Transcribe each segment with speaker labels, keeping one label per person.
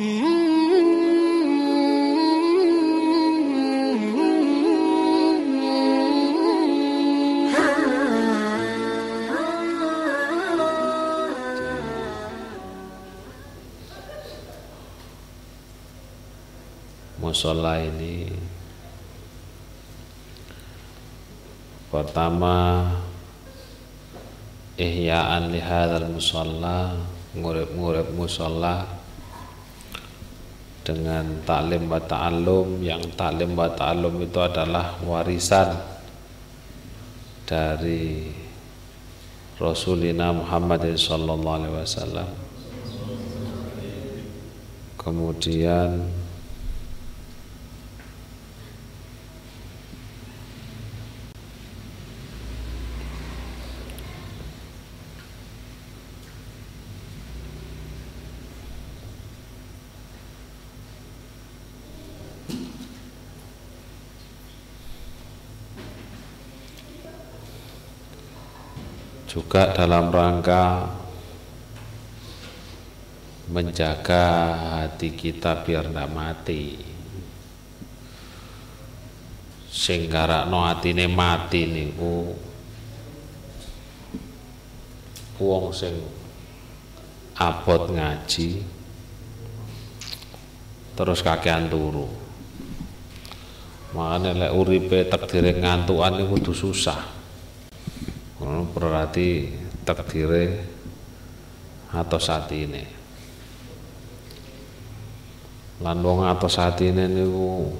Speaker 1: musola ini pertama ihya'an li hadzal musalla ngurip-ngurip musola dengan taklim wa ta'allum. Yang taklim wa ta'allum itu adalah warisan dari Rasulina Muhammad sallallahu alaihi wasallam. Kemudian juga dalam rangka menjaga hati kita biar tidak mati. Sehingga no hatine mati niku wong sing abot ngaji terus kakean turu. Makanya lek uripe takdire ngantukan niku kudu susah berarti takdire atau saat ini lan wong atau saat ini niku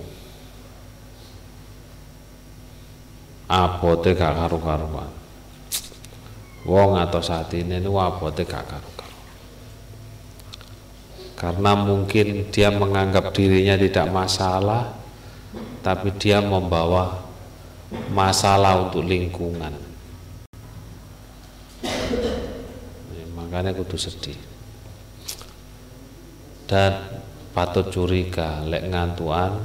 Speaker 1: abote gak karu-karuan. Wong atau saat ini niku abote gak karu-karuan. Karena mungkin dia menganggap dirinya tidak masalah tapi dia membawa masalah untuk lingkungan makanya kudu sedih. Dan patut curiga lek ngantuan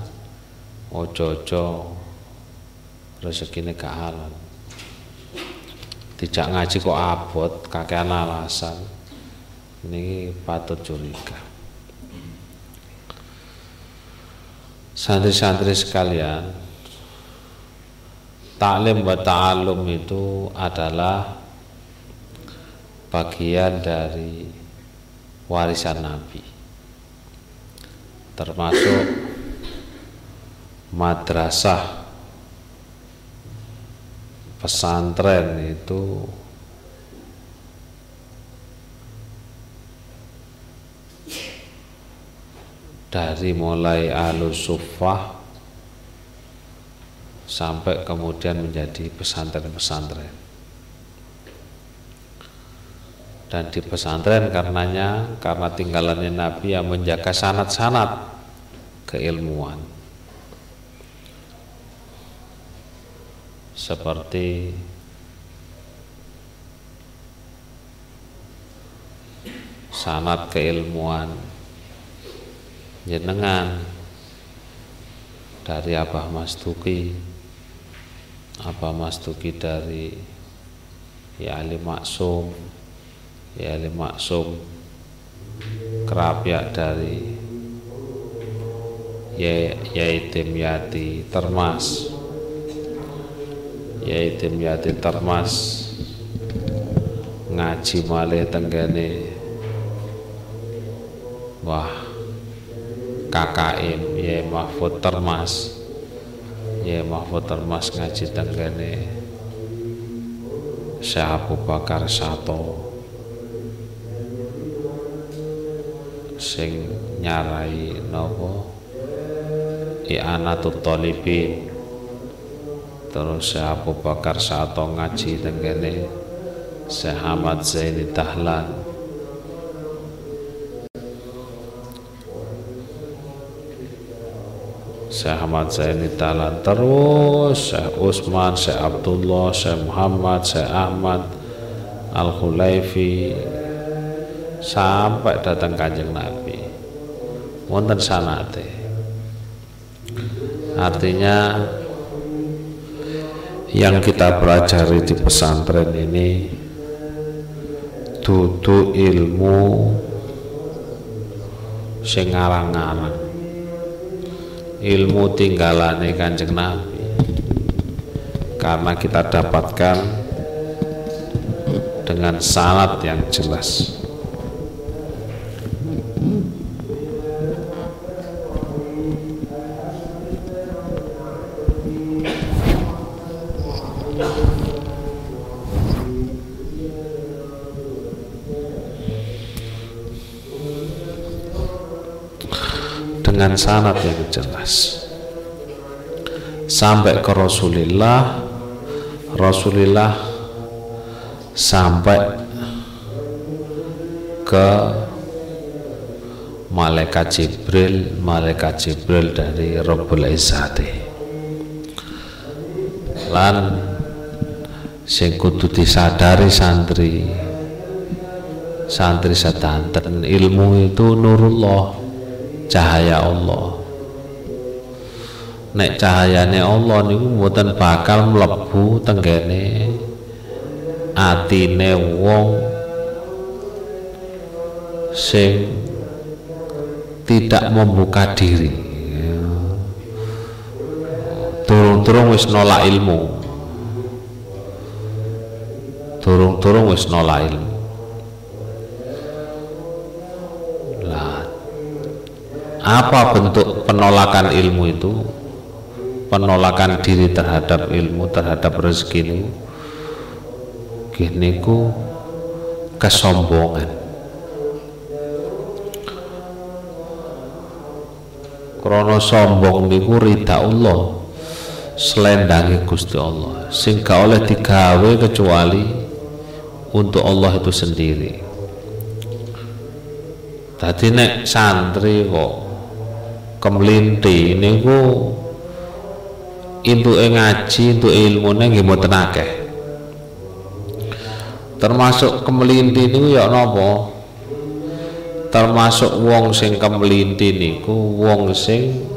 Speaker 1: ojo-ojo rezekine gak halal. Tidak ngaji kok abot kakean alasan. Ini patut curiga. Santri-santri sekalian taklim wa ta'alum itu adalah bagian dari warisan Nabi termasuk madrasah. Pesantren itu dari mulai alus sufah sampai kemudian menjadi pesantren-pesantren dan di pesantren karenanya karena tinggalannya Nabi yang menjaga sanat-sanat keilmuan. Seperti sanat keilmuan jenengan dari Abah Mas Tuki Abah Mas Tuki dari Ya Ali Maksum ya maksum kerapiak dari ya yaitim yati termas. Yaitim yati termas ngaji malih tenggane wah KKM ya Mahfud termas. Ya Mahfud termas ngaji tenggane Syekh Abu Bakar Sato sing nyarai nopo? I'anatut talibin. Terus Syekh Abu Bakar Sato ngaji tenggene Syekh Ahmad Zaini Tahlan Syekh Ahmad Zaini Tahlan terus Syekh Usman, Syekh Abdullah, Syekh Muhammad, Syekh Ahmad Al-Khulaifi sampai datang kanjeng Nabi. Wonten sanate. Artinya yang kita pelajari di pesantren ini tutu ilmu sing ngarang-ngarang. Ilmu tinggalane kanjeng Nabi. Karena kita dapatkan dengan sanat yang jelas dengan sanat yang jelas. Sampai ke Rasulullah Rasulullah sampai ke malaikat Jibril malaikat Jibril dari Rabbul Izzati. Lan sing kudu disadari santri santri sedanten ilmu itu nurullah cahaya Allah. Nek cahayane Allah niku mboten bakal mlebu tenggene atine wong sing tidak membuka diri. Turung-turung wis nolak ilmu. Turung-turung wis nolak ilmu apa bentuk penolakan ilmu itu? Penolakan diri terhadap ilmu terhadap rezeki ini gini ku kesombongan. Krono sombong niku Allah selendangi Gusti Allah. Sehingga oleh digawe kecuali untuk Allah itu sendiri. Tadi nek santri kok kemlinti. Niku entuke ngaji entuk ilmune nggih mboten akeh. Termasuk kemelinti niku ya napa? Termasuk wong sing kemelinti niku wong sing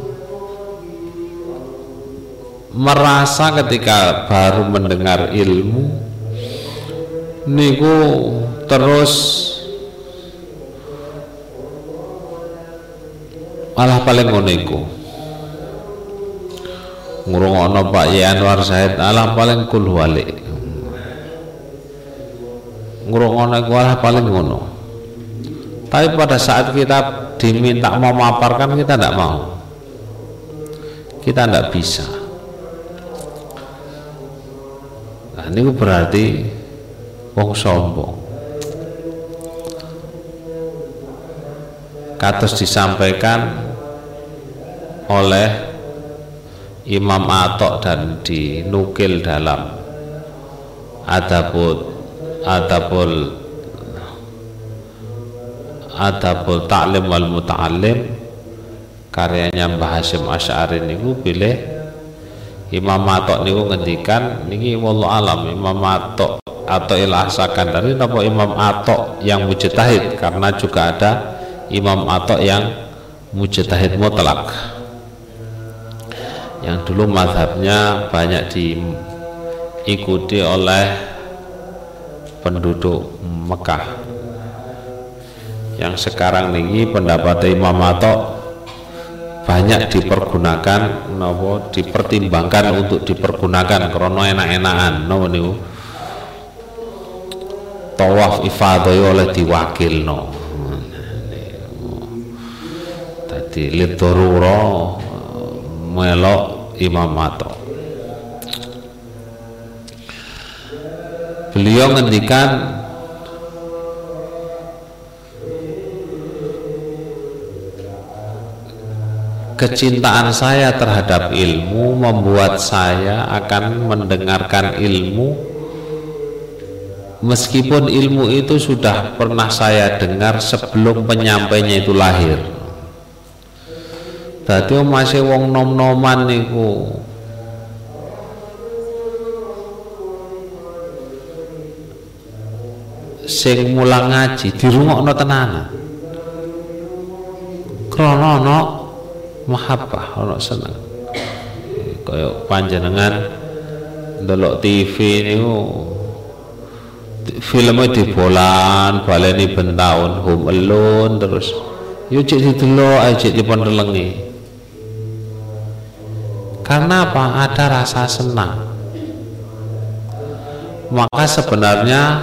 Speaker 1: merasa ketika baru mendengar ilmu niku terus malah paling ngono iku. Ngrungokno Pak Ye Anwar Said alah paling kul wali ngrungokno iku alah paling ngono. Tapi pada saat kita diminta memaparkan kita tidak mau. Kita tidak bisa. Nah ini berarti wong sombong. Katus disampaikan oleh Imam Atok dan dinukil dalam Adabul Adabul Adabul Ta'lim wal Muta'alim karyanya Mbah Hasim Asy'ari niku pilih Imam Atok niku ngendikan niki wallahu alam Imam Atok atau ilah dari napa Imam Atok yang mujtahid? Karena juga ada Imam Atok yang mujtahid mutlak yang dulu madhabnya banyak diikuti oleh penduduk Mekah. Yang sekarang ini pendapat Imam banyak dipergunakan nopo dipertimbangkan untuk dipergunakan krono enak-enakan nopo niku. Tawaf ifadah oleh diwakil no jadi litoruro melok Imam Mato beliau ngendikan kecintaan saya terhadap ilmu membuat saya akan mendengarkan ilmu. Meskipun ilmu itu sudah pernah saya dengar sebelum penyampainya itu lahir Dadi masih wong nom-noman niku sing mulang ngaji dirungokno tenanan. Krana ana mahabbah ana seneng. Kaya panjenengan ndelok TV niku filmnya di bolan baleni bentaun home alone terus yo cek didelok ae cek dipendelengi karena apa? Ada rasa senang. Maka sebenarnya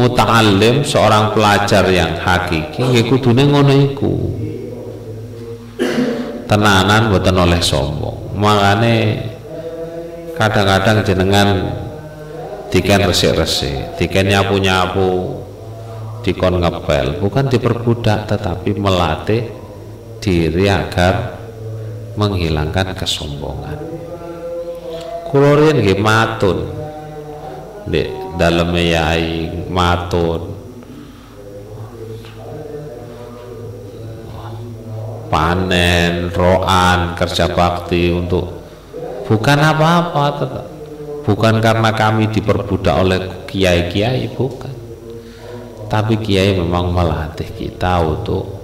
Speaker 1: muta'alim seorang pelajar yang hakiki ya kudune ngono iku. Tenanan boten oleh sombong. Makane kadang-kadang jenengan diken resik-resik diken nyapu-nyapu dikon ngepel bukan diperbudak tetapi melatih diri agar menghilangkan kesombongan. Kulorin nggih matun. Di dalam yai matun. Panen, roan, kerja bakti untuk bukan apa-apa bukan karena kami diperbudak oleh kiai-kiai bukan. Tapi kiai memang melatih kita untuk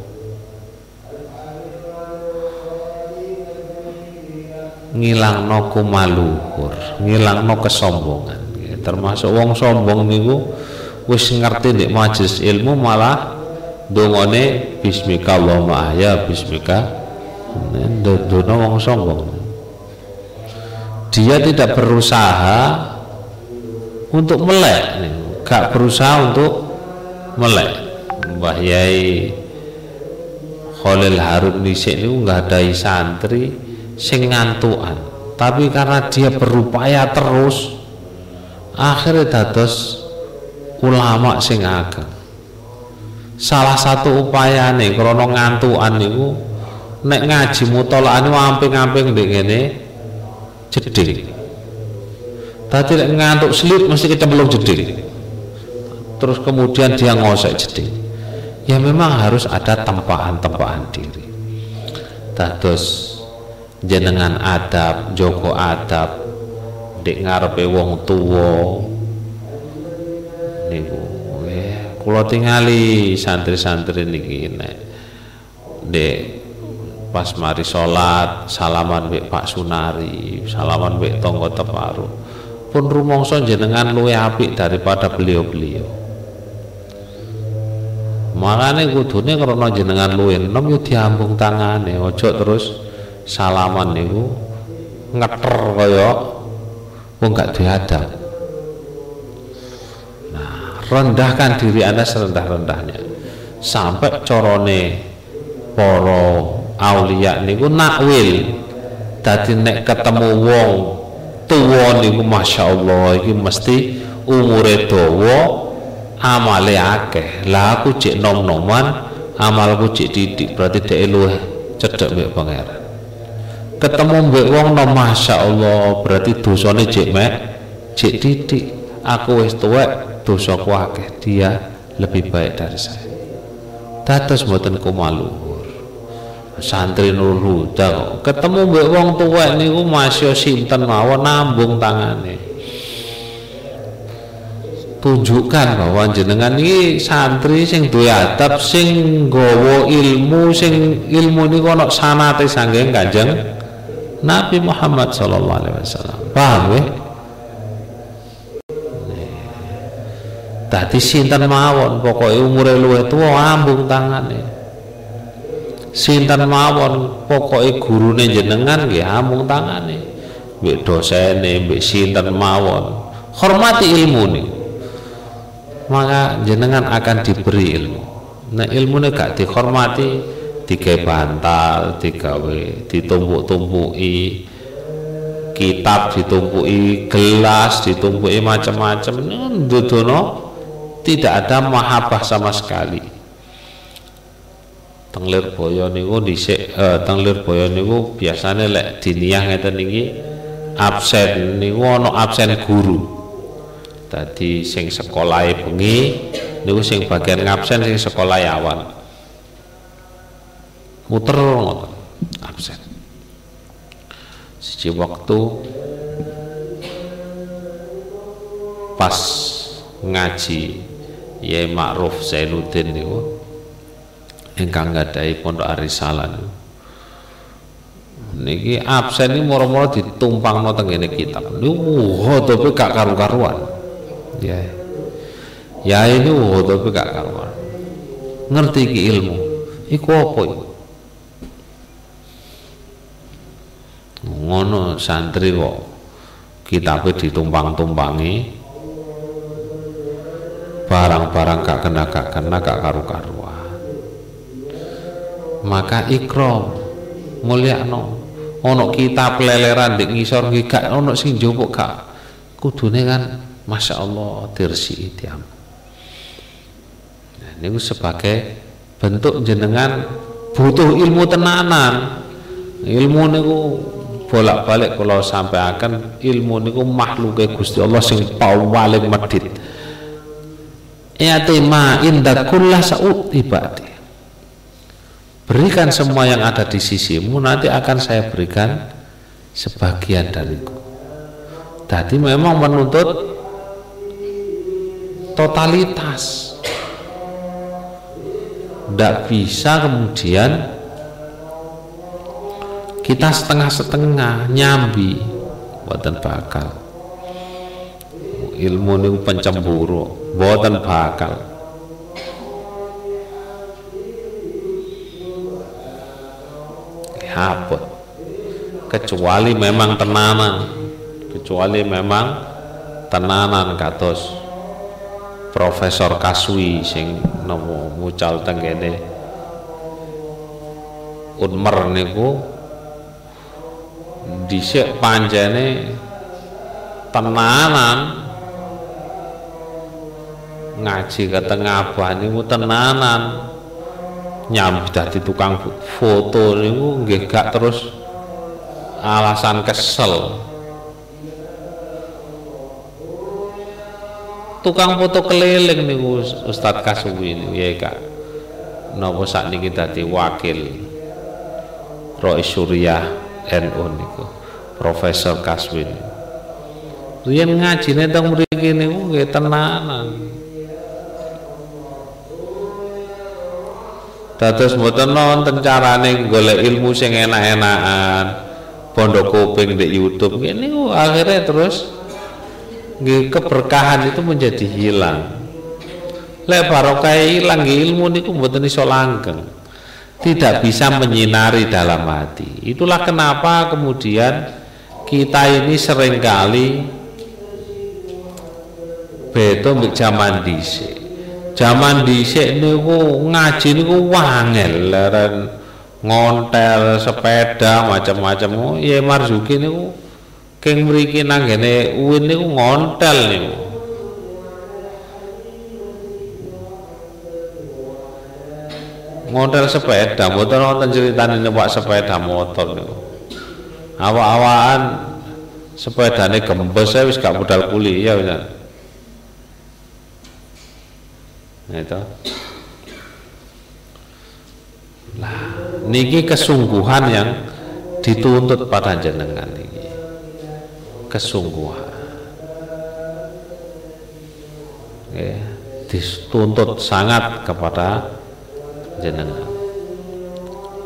Speaker 1: ngilang no kumaluhur ngilang no kesombongan termasuk wong sombong niku wis ngerti di majelis ilmu malah dongone bismika Allahumma ahya bismika. Dono wong sombong. Dia tidak berusaha untuk melek gak berusaha untuk melek. Mbah Yai Khalil Harun Nisik itu nggak ada santri sing ngantuan tapi karena dia berupaya terus akhirnya dados ulama sing ageng. Salah satu upaya nih krono ngantuan niku nek ngaji mutolaah niku amping-amping ndek ngene jeding tadi ngantuk sleep mesti belum jeding terus kemudian dia ngosek jeding ya memang harus ada tempaan-tempaan diri. Dados jenengan adab joko adab. Dek ngarepe wong tuwa. Niku Kulo tingali santri-santri niki nek. Dek pas mari sholat salaman wek Pak Sunari salaman wek tonggo teparu. Pun rumongso jenengan luwe apik daripada beliau-beliau. Makanya kudune karena jenengan luwe enom yo diambung tangane ojo terus salaman niku ngeter kaya wong gak diadab rendahkan diri anda serendah-rendahnya. Sampai corone poro aulia niku nakwil. Tadi nek ketemu wong tuwa niku masya Allah iki mesti umure dawa amale akeh. Lah aku cek nom-noman amalku cek didik berarti dhek luwih cedek mbek pangeran ketemu mbek wong nom masya Allah berarti dosane cek mek cek didik aku wis tuwek dosaku akeh. Dia lebih baik dari saya. Dados mboten kumaluhur. Santri nurul huda ketemu mbek wong tuwek niku masya sinten mawon nambung tangane. Tunjukkan bahwa jenengan ini santri sing duwe adab sing nggawa ilmu sing ilmu niku ana sanate sanggeng Kanjeng Nabi Muhammad sallallahu alaihi wasallam paham ya Tadi sinten mawon pokoknya umure luwih tuwa ambung tangane. Sinten mawon pokoknya gurune jenengan nggih ambung tangane. Mbek dosene, mbek sinten mawon. Hormati ilmu nih. Maka jenengan akan diberi ilmu. Nah ilmu nih gak dihormati, digawe bantal, digawe ditumpuk-tumpuki kitab ditumpuki gelas ditumpuki macam-macam. Ndudono tidak ada mahabbah sama sekali. Tenglir boyo niku dhisik uh, tenglir boyo niku biasanya lek diniyah ngeten niki absen. Niku ana absen guru. Tadi sing sekolah bengi niku sing bagian ngabsen sing sekolah awan muter ngoten absen. Siji waktu. Pas ngaji Yai Ma'ruf Zainuddin niku ingkang nggadahi pondok Arisalah niku. Niki absen ini moro-moro ditumpang teng ngene kitab. Niku hodope gak karu-karuan. Ya. Ya ini hodope gak karuan. Ngerti ki ilmu. Iku apa iku ngono santri kok. Kitabe ditumpang-tumpangi. Barang-barang gak kena gak kena gak karu-karuan. Maka ikram mulyakno. Ono kita peleleran di ngisor gak ono sing jowo gak. Kudune kan Masya Allah dirsi tiang nah, ini sebagai bentuk jenengan butuh ilmu tenanan. Ilmu niku bolak-balik kalau sampai akan ilmu niku makhluk Gusti Allah sing paling medit. Tema indah kullah ibadi berikan semua yang ada di sisimu nanti akan saya berikan sebagian dariku. Tadi memang menuntut totalitas. Tidak bisa kemudian kita setengah-setengah nyambi. Buatan bakal. Ilmu ini pencemburu buatan bakal. Haput kecuali memang tenanan. Kecuali memang tenanan kados Profesor Kaswi sing nopo mucal tenggene Unmer niku dhisik panjene tenanan. Ngaji ke tengah abah niku tenanan. Nyambi dadi tukang foto nggih gak terus alasan kesel. Tukang foto keliling niku Ustadz Kaswi niku ya kak. Napa sakniki dadi wakil Rois Suriah NU niku Profesor Kaswi Riyen ngajine teng mriki niku nggih tenanan Dados mboten nonton carane golek ilmu sing enak-enakan. Pondok kuping di YouTube ini akhirnya terus keberkahan itu menjadi hilang. Lek barokah hilang ilmu niku mboten iso langgeng. Tidak bisa menyinari dalam hati. Itulah kenapa kemudian kita ini sering kali beto zaman dhisik. Zaman dhisik niku ngaji niku wangel. Leren ngontel sepeda macam-macam. Ya Marzuki niku keng mriki nang ngene uwin niku ngontel niku ngontel sepeda mboten wonten critane numpak sepeda motor niku. Awak-awakan sepedane gembes wis gak budal kuliah ya Nah, itu. Lah niki kesungguhan yang dituntut pada jenengan niki. Kesungguhan. Ya, dituntut sangat kepada jenengan.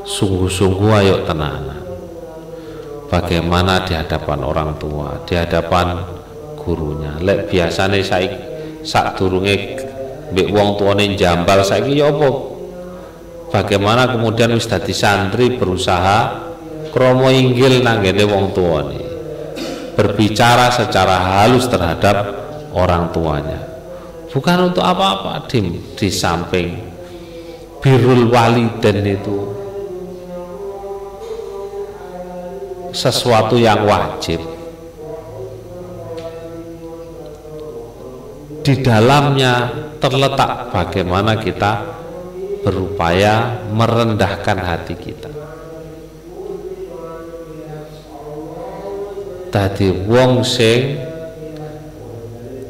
Speaker 1: Sungguh-sungguh ayo tenanan bagaimana di hadapan orang tua di hadapan gurunya? Lek biasanya saya sak durunge mbek wong tuane jambal saiki ya apa? Bagaimana kemudian wis dadi santri berusaha kromo inggil nanggene wong tuane? Berbicara secara halus terhadap orang tuanya. Bukan untuk apa-apa di, di samping birul waliden itu sesuatu yang wajib di dalamnya terletak bagaimana kita berupaya merendahkan hati kita. Tadi wong sing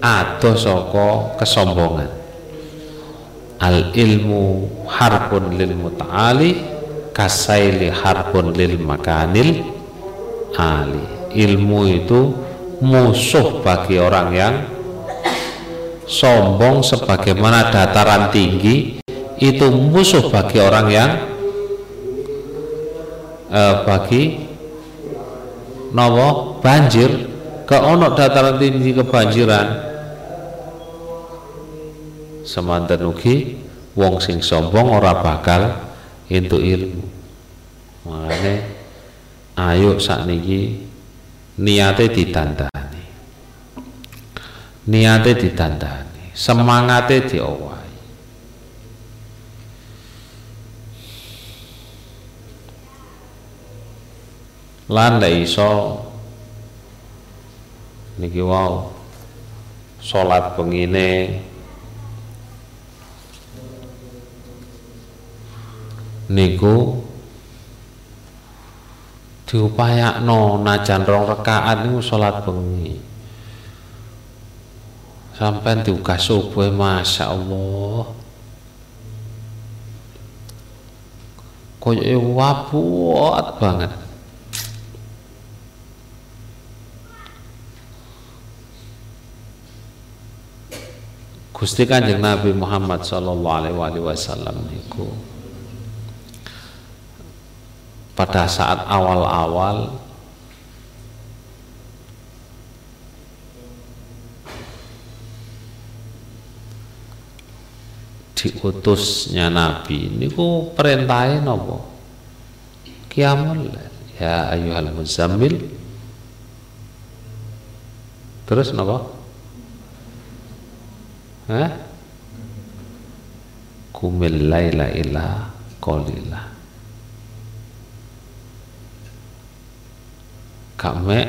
Speaker 1: ado saka kesombongan. Al ilmu harbun lil muta'ali kasaili harbun lil makanil ali. Ilmu itu musuh bagi orang yang sombong sebagaimana dataran tinggi itu musuh bagi orang yang eh, bagi nopo banjir ke onok dataran tinggi kebanjiran semanten ugi wong sing sombong ora bakal untuk ilmu. Makanya ayo saat niki niatnya ditandani. Niatnya ditandani semangatnya diowai. Lan iso niki wow salat pengine niku diupayakno najan rong rekaat niku salat bengi. Sampai diugas subuh Masya Allah koyo wabuat banget. Gusti Kanjeng Nabi Muhammad sallallahu alaihi wasallam niku pada saat awal-awal diutusnya Nabi niku perintahin apa kiamul ya ayuhal muzammil. Terus napa Hah? kumil laila ila qalila kame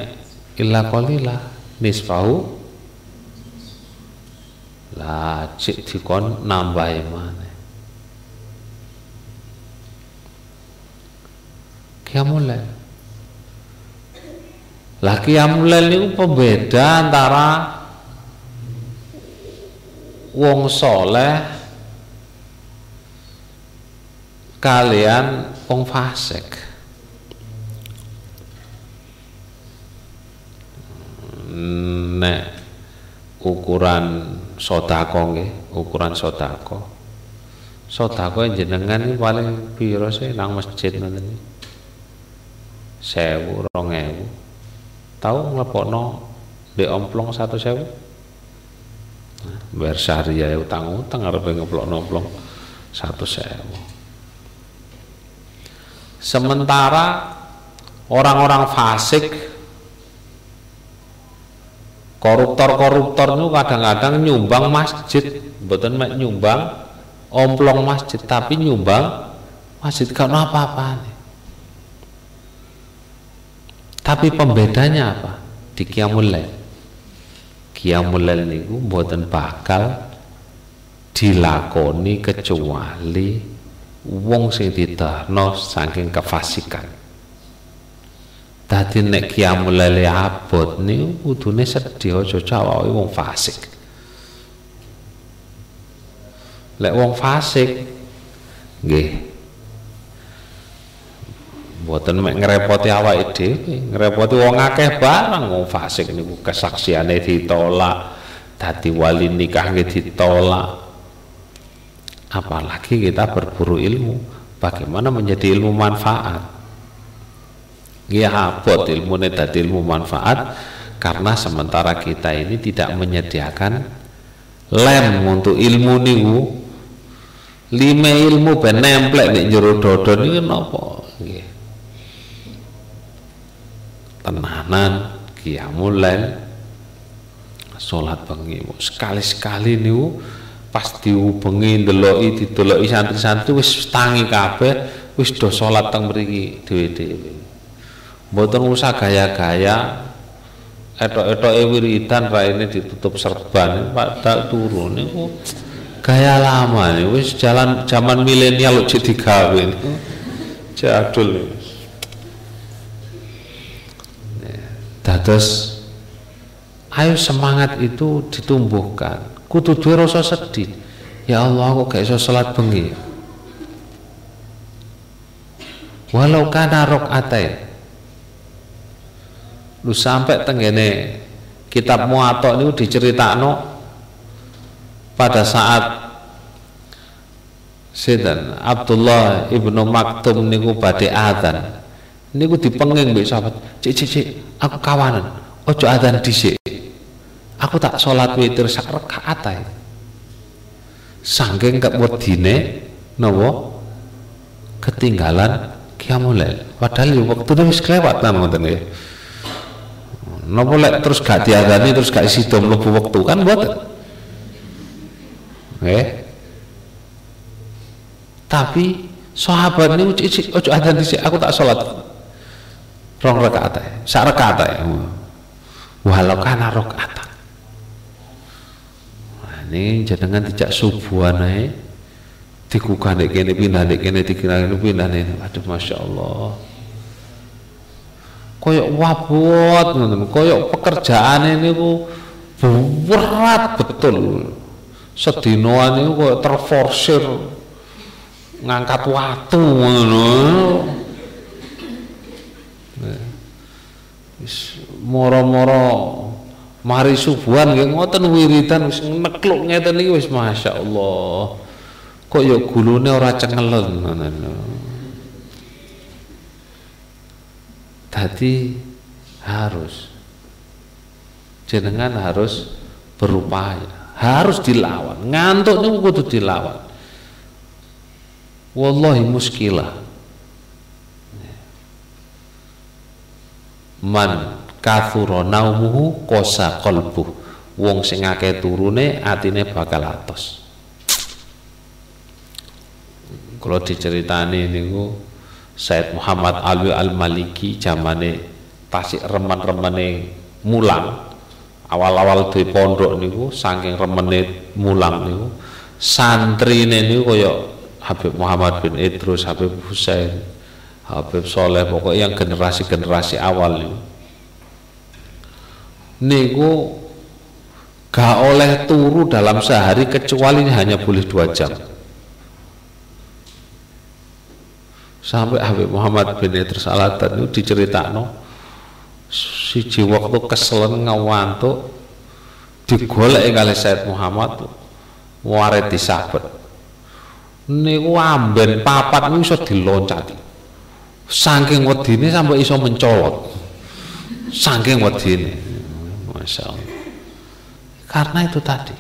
Speaker 1: illa qalila nisfahu lah cik dikon nambah mana kiamulail lah kiamulail itu pembeda antara wong soleh kalian wong fasik nek ukuran sodako nggih ukuran sodako. Sodako jenengan ini paling piro sih nang masjid sewu rong ewu. Tahu ngelepokno di omplong satu sewu? Bayar syariah utang utang harus ngeplok nomplong satu sewu. Sementara orang-orang fasik koruptor-koruptor itu kadang-kadang nyumbang masjid. Betul mek nyumbang omplong masjid tapi nyumbang masjid kan apa-apa nih tapi pembedanya apa? Di Qiyamul Lail Qiyamul Lail niku mboten bakal dilakoni kecuali wong sing ditahno saking kefasikan Dadi nek kiamul lail abot niku kudune sedih aja cawahe wong fasik. Lek wong fasik nggih Mboten mek ngrepoti awake dhewe, ngrepoti wong akeh barang wong fasik niku kesaksiane ditolak, dadi wali nikah nggih ditolak. Apalagi kita berburu ilmu, bagaimana menjadi ilmu manfaat? Ya abot ilmu tadi ilmu manfaat karena sementara kita ini tidak menyediakan lem untuk ilmu niku. Lima ilmu ben nemplek nek jero dodo niku napa nggih. Tenanan qiyamul lail salat bengi. Sekali-sekali niku pas diubengi ndeloki dideloki santri-santri wis tangi kabeh wis do salat teng mriki dhewe-dhewe Mboten usah gaya-gaya. Etok-etok wiridan ini ditutup serban. Pada turun niku. Gaya lama nih wis jalan zaman milenial jadi digawe jadul nih dados ayo semangat itu ditumbuhkan. Kudu duwe rasa sedih. Ya Allah aku gak iso salat bengi? Walau kana rokaatain lu sampai tenggene kitab muatok ini diceritakno pada saat Sedan Abdullah ibnu Maktum niku badhe adzan. Niku dipenging mbek sahabat cik cik cik aku kawanan ojo adzan dhisik. Aku tak sholat witir sak rakaat ae. Saking kewedine napa ketinggalan kiamulail padahal waktu itu wis kelewat nang ngoten ya Napa lek terus gak diadani terus gak isi dom lebu waktu kan buat eh? Tapi sahabat ini uci ojo ada di aku tak sholat rong rakaat ya sak rakaat ya walau kana rakaat. Nah, ini jenengan tidak subuhan ae. Dikukan nek kene pindah kene dikira pindah aduh masya Allah koyok wabot koyok pekerjaan ini ku berat betul. Sedinoan ini koyok terforsir ngangkat watu ngono. Moro-moro mari subuhan nggih ngoten wiridan wis nekluk ngeten iki wis masyaallah kok ya gulune ora cengelen ngono Tadi harus. Jenengan harus berupaya. Harus dilawan. Ngantuk niku kudu dilawan. Wallahi muskilah. Man kathura naumuhu kosa qalbuh wong sing akeh turune atine bakal atos. Kalau diceritani niku Said Muhammad Alwi Al-Maliki zamane tasik reman-remane mulang. Awal-awal di pondok niku saking remene mulang niku santrine niku kaya Habib Muhammad bin Idrus, Habib Husain, Habib Soleh pokoknya yang generasi-generasi awal niku. Niku gak oleh turu dalam sehari kecuali hanya boleh dua jam sampai Habib Muhammad bin Idris Alatan itu diceritakno siji waktu keselen ngawantuk digolek kali Said Muhammad ware disabet. Niku amben papat niku iso diloncati. Saking wedine sampai iso mencolot. Saking wedine. Masya Allah karena itu tadi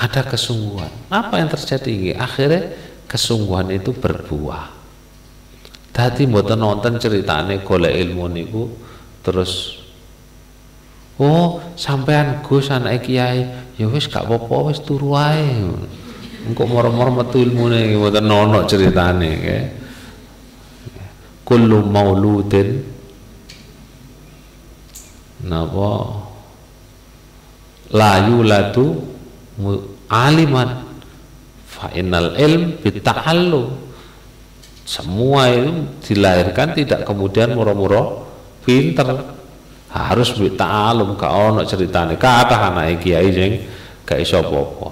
Speaker 1: ada kesungguhan. Apa yang terjadi? Akhirnya kesungguhan itu berbuah. Tadi mboten nonton ceritane golek ilmu niku terus oh sampean Gus anak kiai ya wis gak apa-apa wis turu wae engko moro-moro metu ilmune mboten nono ceritane ke kullu mauludin. Napa? La yulatu aliman fa innal ilm bita'allum semua itu dilahirkan tidak kemudian muro-muro pinter. Harus bita'alum ka ono ceritane. Kata anak kiai sing gak iso apa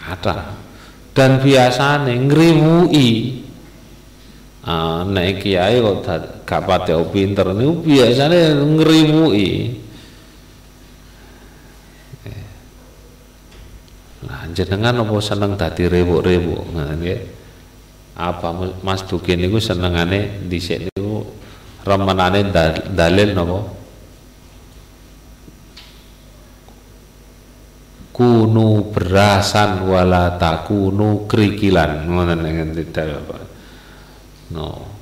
Speaker 1: kata. Dan biasanya ngrimui ah, nek kiai kok gak pate pinter. Niku biasanya ngrimui jenengan apa seneng dadi rewuk-rewuk? Nggih. Apa Mas Dukin niku senengane dhisik niku remenane dalil napa? Kunu berasan wala takunu krikilan. Ngoten ngerti Bapak no.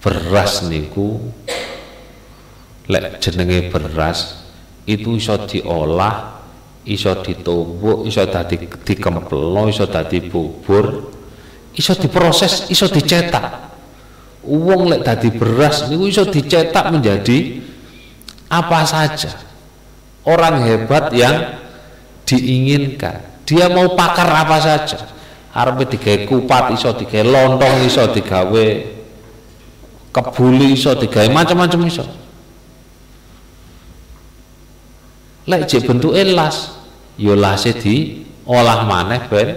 Speaker 1: Beras niku lek jenenge beras itu iso diolah iso ditumbuk iso dadi dikemplo iso dadi bubur iso diproses iso dicetak. Uang lek dadi beras niku iso dicetak menjadi apa saja. Orang hebat yang diinginkan. Dia mau pakar apa saja. Arep digawe kupat iso digawe lontong iso digawe kebuli iso digawe macam-macam iso. Lek jek bentuke las ya lase di olah maneh ben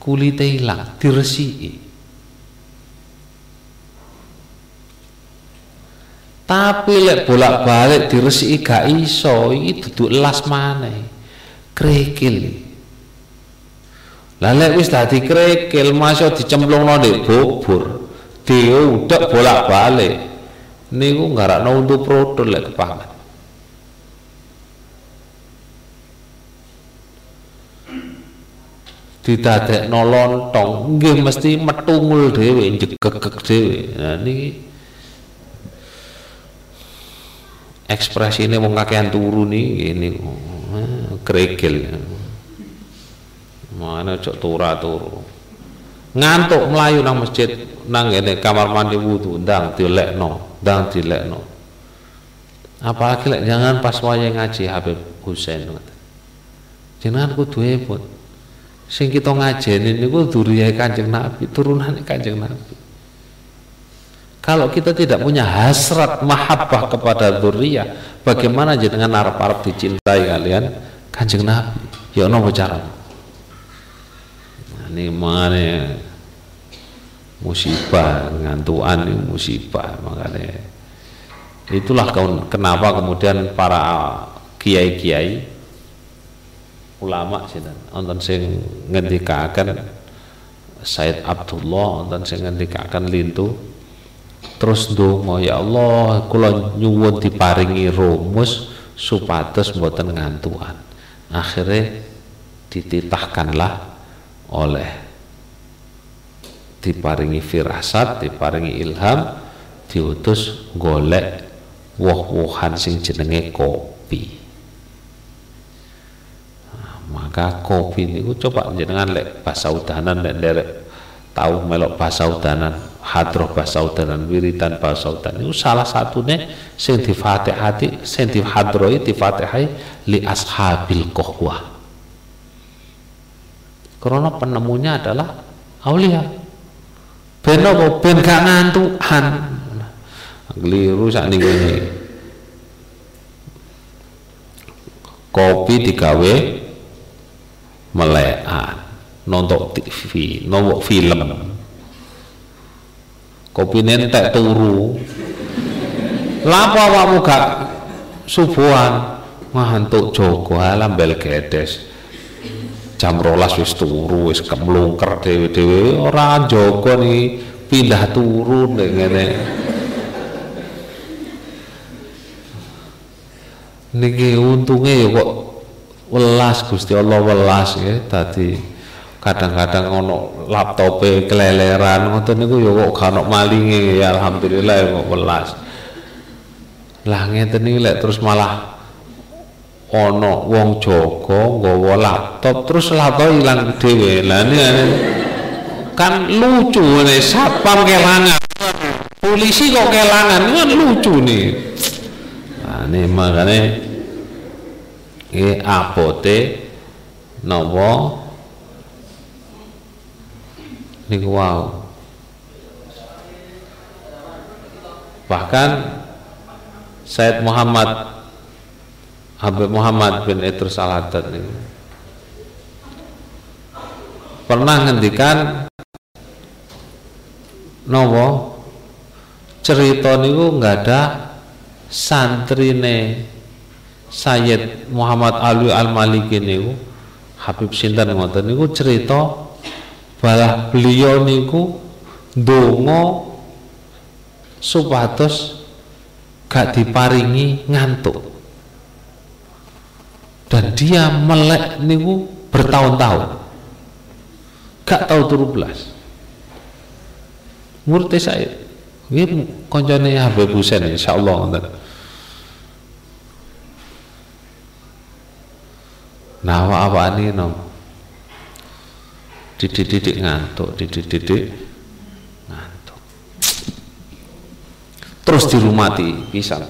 Speaker 1: kulite ilang diresiki. Tapi lek bolak-balik diresiki gak iso iki duduk las maneh krekil. Lah lek wis dadi krekil masih dicemplungno ndek bubur diudek bolak-balik. Niku nggarakno untuk produk lek kepangan didadekno lontong. Nggih mesti metungul dhewe jegegeg dhewe. Nah niki ekspresi ini mau kakean turu nih ini kregel mana cok tura turu. Ngantuk melayu nang masjid nang ini kamar mandi wudhu ndang dilekno ndang dilekno. Apalagi lek jangan pas waya ngaji Habib Husain jangan kudu hebat sing kita ngajeni niku duriyah Kanjeng Nabi, turunan Kanjeng Nabi. Kalau kita tidak punya hasrat mahabbah kepada duriyah, bagaimana jenengan arep-arep dicintai kalian Kanjeng Nabi? Ya ono cara. Nah, ini mana musibah ngantuan ini musibah makanya itulah kenapa kemudian para kiai-kiai ulama sinten wonten sing ngendikaken Said Abdullah wonten sing ngendikaken lintu. Terus ndonga ya Allah kula nyuwun diparingi rumus supados mboten ngantuan. Akhirnya dititahkanlah oleh diparingi firasat diparingi ilham diutus golek woh-wohan sing jenenge kopi maka kopi niku coba jenengan lek bahasa udanan lek derek tahu melok bahasa udanan hadroh bahasa udanan wiridan bahasa udanan. Itu salah satunya sing difatihati sing dihadroi difatihai li ashabil kohwah. Karena penemunya adalah aulia. Ben apa? Ben gak ngantukan. Keliru saat ini kopi digawe melekan nonton TV nonton film. Kopi nentek turu. Lapa awakmu gak subuhan? Ngantuk Joko alam bel gedes. Jam rolas wis turu wis kemlungker dewe-dewe orang Joko nih pindah turun ngene. Niki untungnya ya kok welas Gusti Allah welas ya. Tadi kadang-kadang ono laptop keleleran ngoten niku ya kok gak ono malinge. Ya alhamdulillah ya kok welas. Lah ngeten iki lek terus malah ono wong Joko nggawa laptop terus laptop ilang dhewe. Lah kan lucu nih satpam kelangan. Polisi kok kelangan kan lucu nih. Nah ini makanya nggih abote napa niku wow. bahkan Said Muhammad Habib Muhammad bin Idrus al ini pernah ngendikan nopo cerita niku nggak ada santrine Sayyid Muhammad Ali Al Maliki niku Habib sinten ngoten niku cerita bahwa beliau niku dongo supados gak diparingi ngantuk. Dan dia melek niku bertahun-tahun. Gak tahu turu belas murid saya ini koncone Habib Husain insyaallah ngoten Nah, apa ini no? Didik-didik ngantuk, didik-didik ngantuk. Terus dirumati pisang.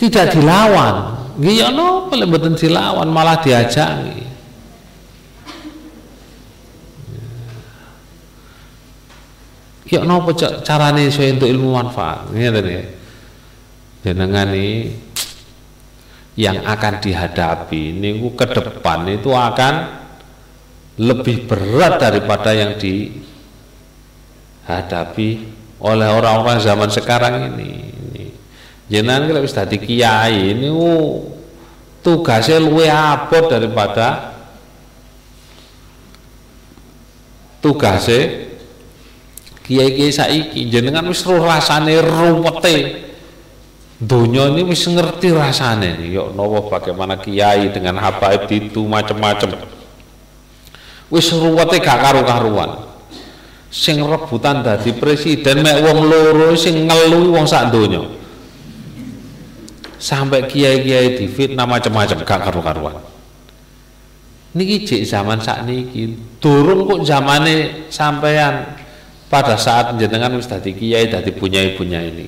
Speaker 1: Tidak dilawan. Nggih no, mboten dilawan, malah diajangi. Ya nopo carane iso untuk ilmu manfaat? Ngene ya. Jenengan ini yang akan dihadapi niku ke depan itu akan lebih berat daripada yang dihadapi oleh orang-orang zaman sekarang ini. Jenengan kalau wis dadi kiai ini tugasnya luwe abot daripada tugasnya kiai-kiai saiki jenengan wis roh rasane ruwete. Dunia ini wis ngerti rasanya nih yuk nopo bagaimana kiai dengan habaib itu macam-macam wis ruwete gak karu-karuan. Sing rebutan dadi presiden mek wong loro sing ngeluh wong sak donya. Sampai kiai-kiai difitnah macam-macam gak karu-karuan. Niki jek zaman saat niki durung kok zamane sampean pada saat jenengan wis dadi kiai dadi punyai-punyai ini.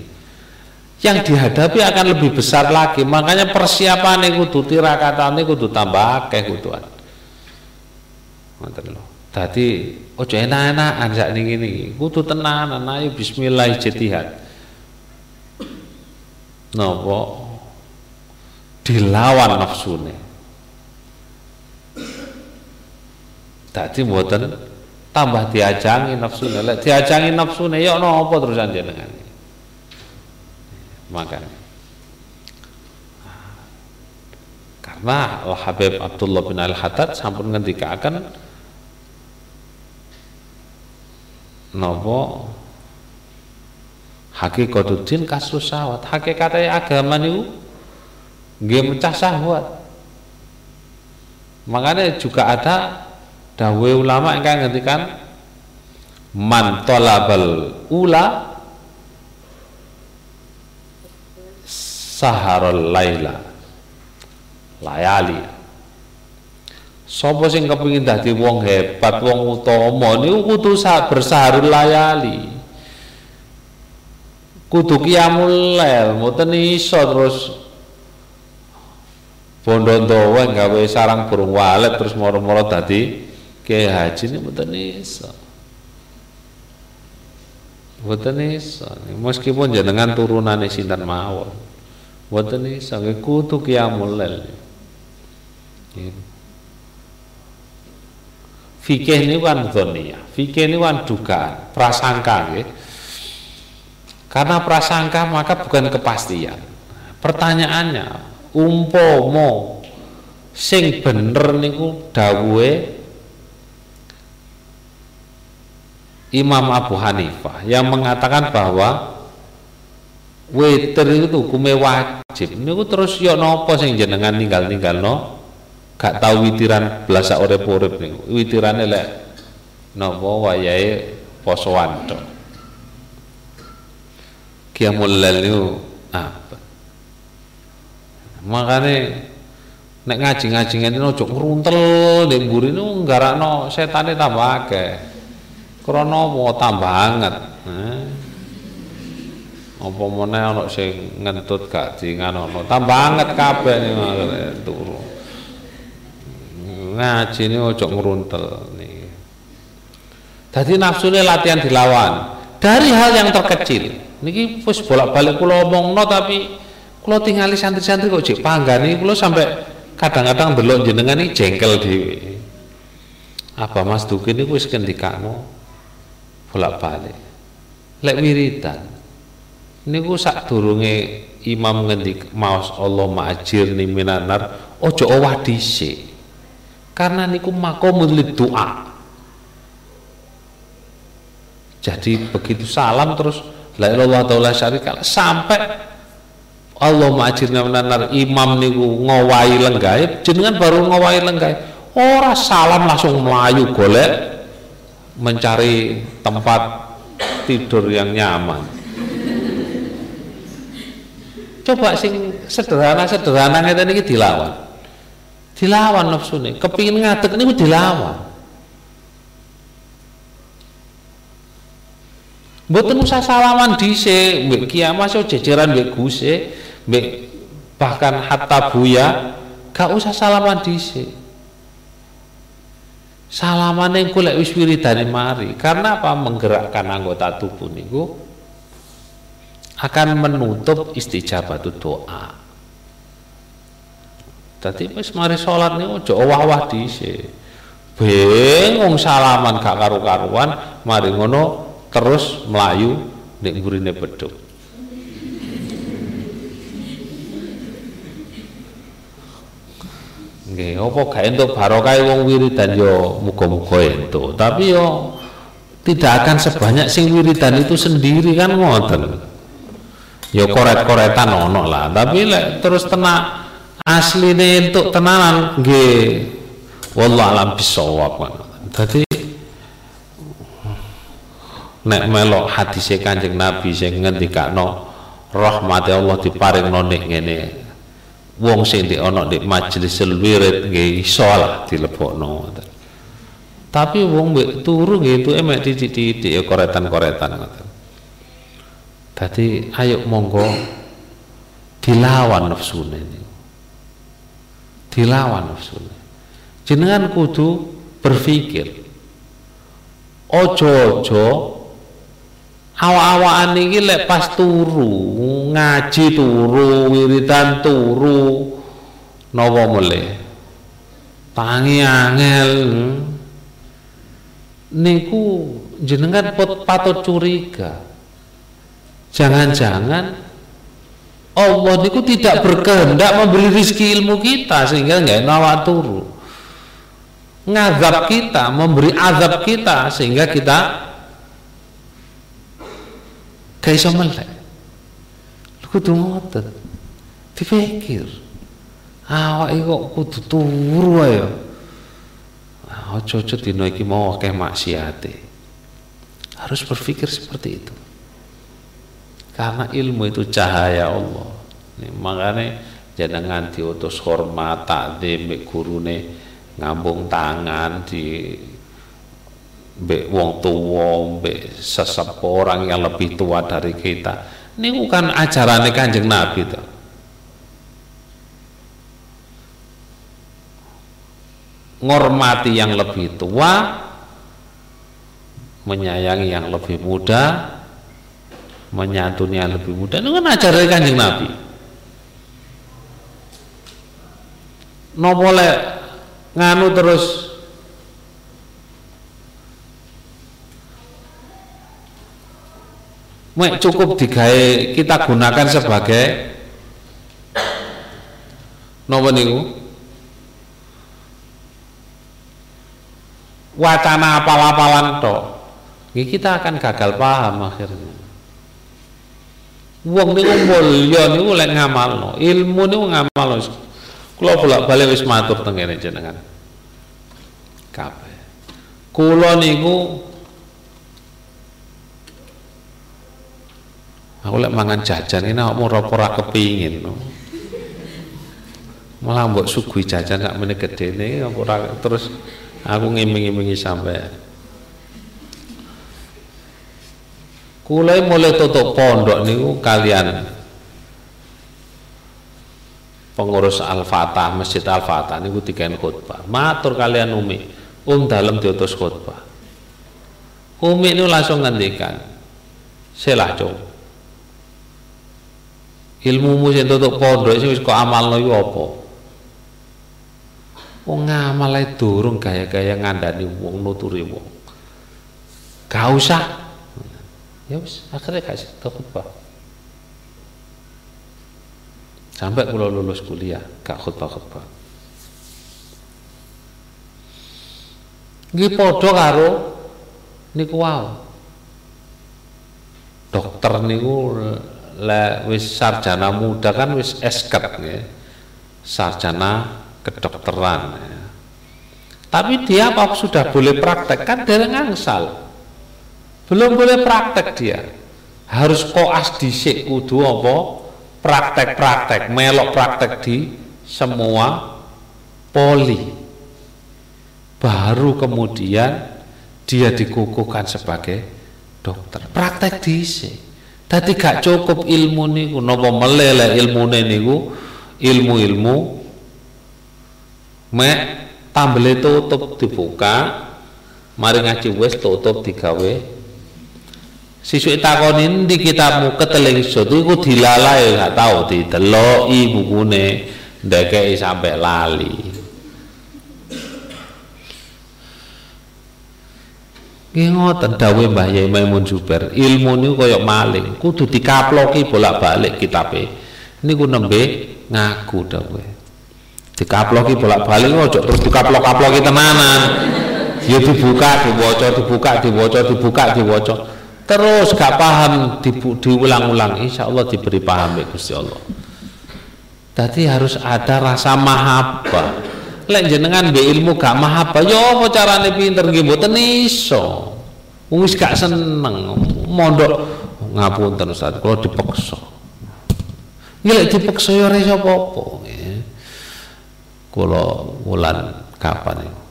Speaker 1: Yang dihadapi akan lebih besar lagi. Makanya persiapan kudu tirakatane kudu tambah akeh kuduan. Ngoten lho. Dadi ojo enak-enakan sak niki niki. Kudu tenanan ayo bismillah ijtihad. Napa? Dilawan nafsune. Dadi mboten tambah diajangi nafsune lek diajangi nafsune ya napa terus jenengan makan karena Al Habib Abdullah bin Al Haddad sampun akan nopo hakikatuddin kasus sahwat hakikatnya agama niku nggih mecah sahwat makanya juga ada dawe ulama yang ngendikan man talabal ula saharul laila layali. Sapa sing kepengin dadi wong hebat wong utama niku kudu bersaharul layali. Kudu qiyamul lail mboten iso terus bondo ndawa gawe sarang burung walet terus moro-moro dadi ke haji ini mboten iso mboten iso meskipun jenengan turunane sinten mawon Mboten iso kudu qiyamul. Fikih ini kan dunia, fikih ini kan dugaan, prasangka nggih. Karena prasangka maka bukan kepastian. Pertanyaannya, umpomo sing bener niku dawuhe Imam Abu Hanifah yang mengatakan bahwa Witir itu hukumnya wajib. Niku terus yo nopo sing jenengan ninggal-ninggal no, gak tahu witiran belasa urip-urip niku. Witirane lek nopo wayahe posoan tok. Qiyamul lail apa? Makane nek ngaji-ngaji ngene ojo ngruntel ning mburi niku nggarakno setane tambah akeh. Mau tambah anget. Nah apa meneh ana sing ngentut gak nganono? Tambah anget kabeh turu. Ngaji ini ojo ngruntel nih. Dadi nafsune latihan dilawan. Dari hal yang terkecil. Niki wis bolak-balik kula omongno tapi kula tingali santri-santri kok jek panggani kula sampai kadang-kadang delok jenengan iki jengkel dhewe. Apa Mas Duki niku wis kendikano bolak-balik. Lek wiridan niku durunge imam ngendik maos Allah ma'ajirni minanar ojo owah dhisik. Karena niku makomul doa. Jadi begitu salam terus la ilaha illallah syarika. Sampai Allah ma'ajirni minanar imam niku ngowahi lenggaib jenengan baru ngowahi lenggaib ora salam langsung melayu golek mencari tempat tidur yang nyaman coba sing sederhana-sederhana ngeten iki dilawan. Dilawan nafsune, kepingin ngadeg niku dilawan. Mboten usah salaman dhisik, mbek kiamat so jejeran mbek guse, bahkan hatta buya, gak usah salaman dhisik. Salaman yang kulek wis wiridane mari. Karena apa? Menggerakkan anggota tubuh niku akan menutup istijabah doa. Tadi wis mari salat niku aja owah-owah dhisik. Bingung salaman gak karu-karuan, mari ngono terus melayu nek gurine beduk. Nggih, apa gak entuk barokah wong wiridan? Yo muga-muga entuk. Tapi yo tidak akan sebanyak sing wiridan itu sendiri kan ngoten. ya koret-koretan ono lah. Tapi lek terus tenak asline untuk tenanan nggih. Wallah alam bisawab dadi nek melok hadise Kanjeng Nabi sing ngendikano rahmati Allah diparingno nek ngene wong sing di ana di majelis wirid nggih iso lah dilebokno tapi wong mbek turu nggih itu emek titik-titik ya koretan-koretan ngoten Dadi ayo monggo dilawan nafsune. Dilawan nafsune. Jenengan kudu berpikir. Ojo-ojo awak-awakan iki lek pas turu, ngaji turu, wiridan turu, napa mulai Tangi angel. Niku jenengan patut curiga Jangan-jangan Allah itu tidak berkehendak memberi rizki ilmu kita sehingga nggak nawat turu. Ngazab kita, memberi azab kita sehingga kita gak iso melek. Kudu ngoten. Dipikir. Awak kok kudu turu ayo. Ojo-ojo dino iki mau akeh maksiate. Harus berpikir seperti itu karena ilmu itu cahaya Allah makanya jangan diutus hormat takdim gurune ngambung tangan di be wong tua be sesepuh orang yang lebih tua dari kita. Ini bukan ajaran kanjeng Nabi tuh ngormati yang lebih tua menyayangi yang lebih muda menyantuni yang lebih muda. Itu kan ajaran kanjeng Nabi. No boleh nganu terus Mek cukup digawe kita gunakan sebagai nopo niku wacana apal-apalan tok kita akan gagal paham akhirnya Wong niku mulya niku lek ngamalno, ilmu niku ngamalno. Kula bolak-balik wis matur teng jenengan. Kabeh. Kula niku Aku lek mangan jajan ini aku mau ora kepingin no. Malah mbok sugui jajan sak meneh gedene ora terus aku ngiming-imingi sampai Kulai mulai tutup pondok niku kalian pengurus Al-Fatah Masjid Al-Fatah niku khutbah. Matur kalian umi, um dalam diutus khutbah. Umi ini langsung ngendikan, selah cung. Ilmumu sing tutup pondok sing wis kok amalno iku apa? Wong ngamal durung gaya-gaya ngandani wong nuturi wong. Gak usah ya wis akhirnya kasih khutbah sampai kalau lulus kuliah gak khutbah-khutbah nggih padha karo niku wow dokter niku le wis sarjana muda kan wis esket nggih. Sarjana kedokteran ya. tapi dia apa sudah boleh praktek? Kan dereng angsal belum boleh praktek dia. Harus koas dhisik kudu apa? Praktek-praktek melok praktek di semua poli. Baru kemudian dia dikukuhkan sebagai dokter. Praktek dhisik tadi gak cukup ilmu niku. Napa melele ilmu niku? Ilmu-ilmu. Mek tambele tutup dibuka. Mari ngaji wis tutup digawe. Sisuk takoni di kitabmu keteling sesuatu iku dilalai gak tau dideloki bukune. Ndekeki sampai lali. Ngoten dawuh Mbah Yai Maimun Zubair, ilmu niku kaya maling, kudu dikaploki bolak-balik kitabe. Niku nembe ngaku dawuh. Dikaploki bolak-balik ojo terus dikaplok-kaploki tenanan. Ya dibuka, diwoco, dibuka, diwoco, dibuka, diwoco. terus gak paham di, diulang-ulang insya Allah diberi paham ya Gusti Allah Tadi harus ada rasa mahaba lek jenengan be ilmu gak mahaba yo apa carane pinter nggih mboten iso wis gak seneng. Mondok ngapunten Ustaz. Kalau dipaksa. Ya lek dipaksa yo ora iso apa-apa. Kula wulan kapan itu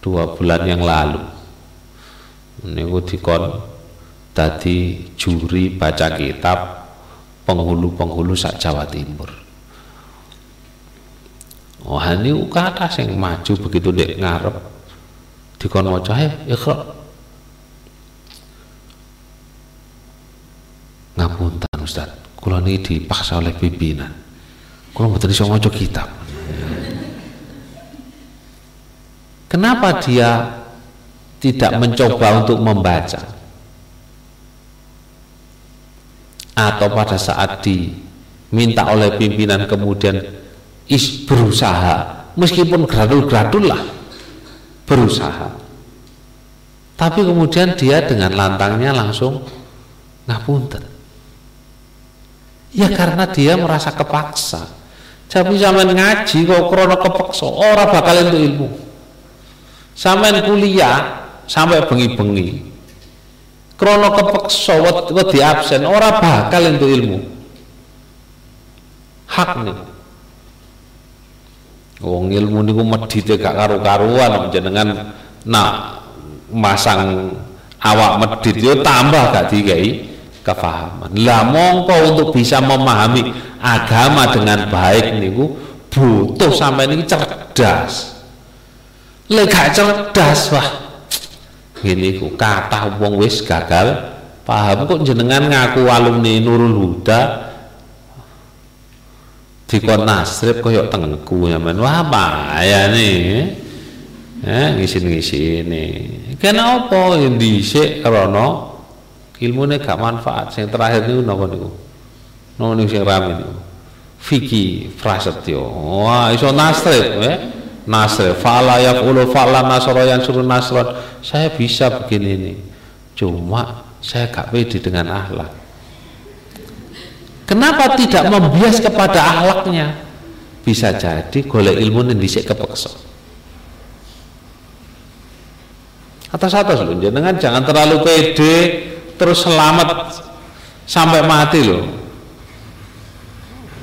Speaker 1: dua bulan yang lalu. Niku dikon tadi juri baca kitab penghulu-penghulu sak Jawa Timur. Oh ini kata yang maju begitu dek ngarep dikon maca ayo ikhra ngapunten Ustaz. Kula ini dipaksa oleh pimpinan. Kula mboten iso maca kitab. Kenapa dia tidak mencoba untuk membaca? Atau pada saat diminta oleh pimpinan kemudian is berusaha, meskipun gradul-gradul lah berusaha. Tapi kemudian dia dengan lantangnya langsung ngapunten. Ya karena dia merasa kepaksa. Tapi zaman ngaji kok krono kepaksa, orang bakal itu ilmu sampai kuliah sampai bengi-bengi krono kepeksa di absen ora bakal untuk ilmu hak nih wong ilmu niku medhite gak karu-karuan jenengan nak masang awak medit yo tambah gak dikai kefahaman. Lah mongko untuk bisa memahami agama dengan baik niku butuh sampai ini cerdas. Lek gak cerdas wah ini ku kata wong wis gagal paham. Kok jenengan ngaku alumni Nurul Huda dikon nasrib koyok tengku ya men wah bahaya nih ya ngisi-ngisi ini kenapa yang dhisik krana ilmune gak manfaat. Yang terakhir niku napa niku? Napa niku sing rame niku? Vicky Prasetyo. Wah iso nasrib ya nasr fala yaqulu fa'la nasra yang suruh nasron saya bisa begini ini cuma saya gak pede dengan akhlak kenapa tidak membias kepada akhlaknya? Bisa jadi golek ilmu yang dhisik kepeksa. Atas atas loh jangan jangan terlalu pede terus selamat sampai mati loh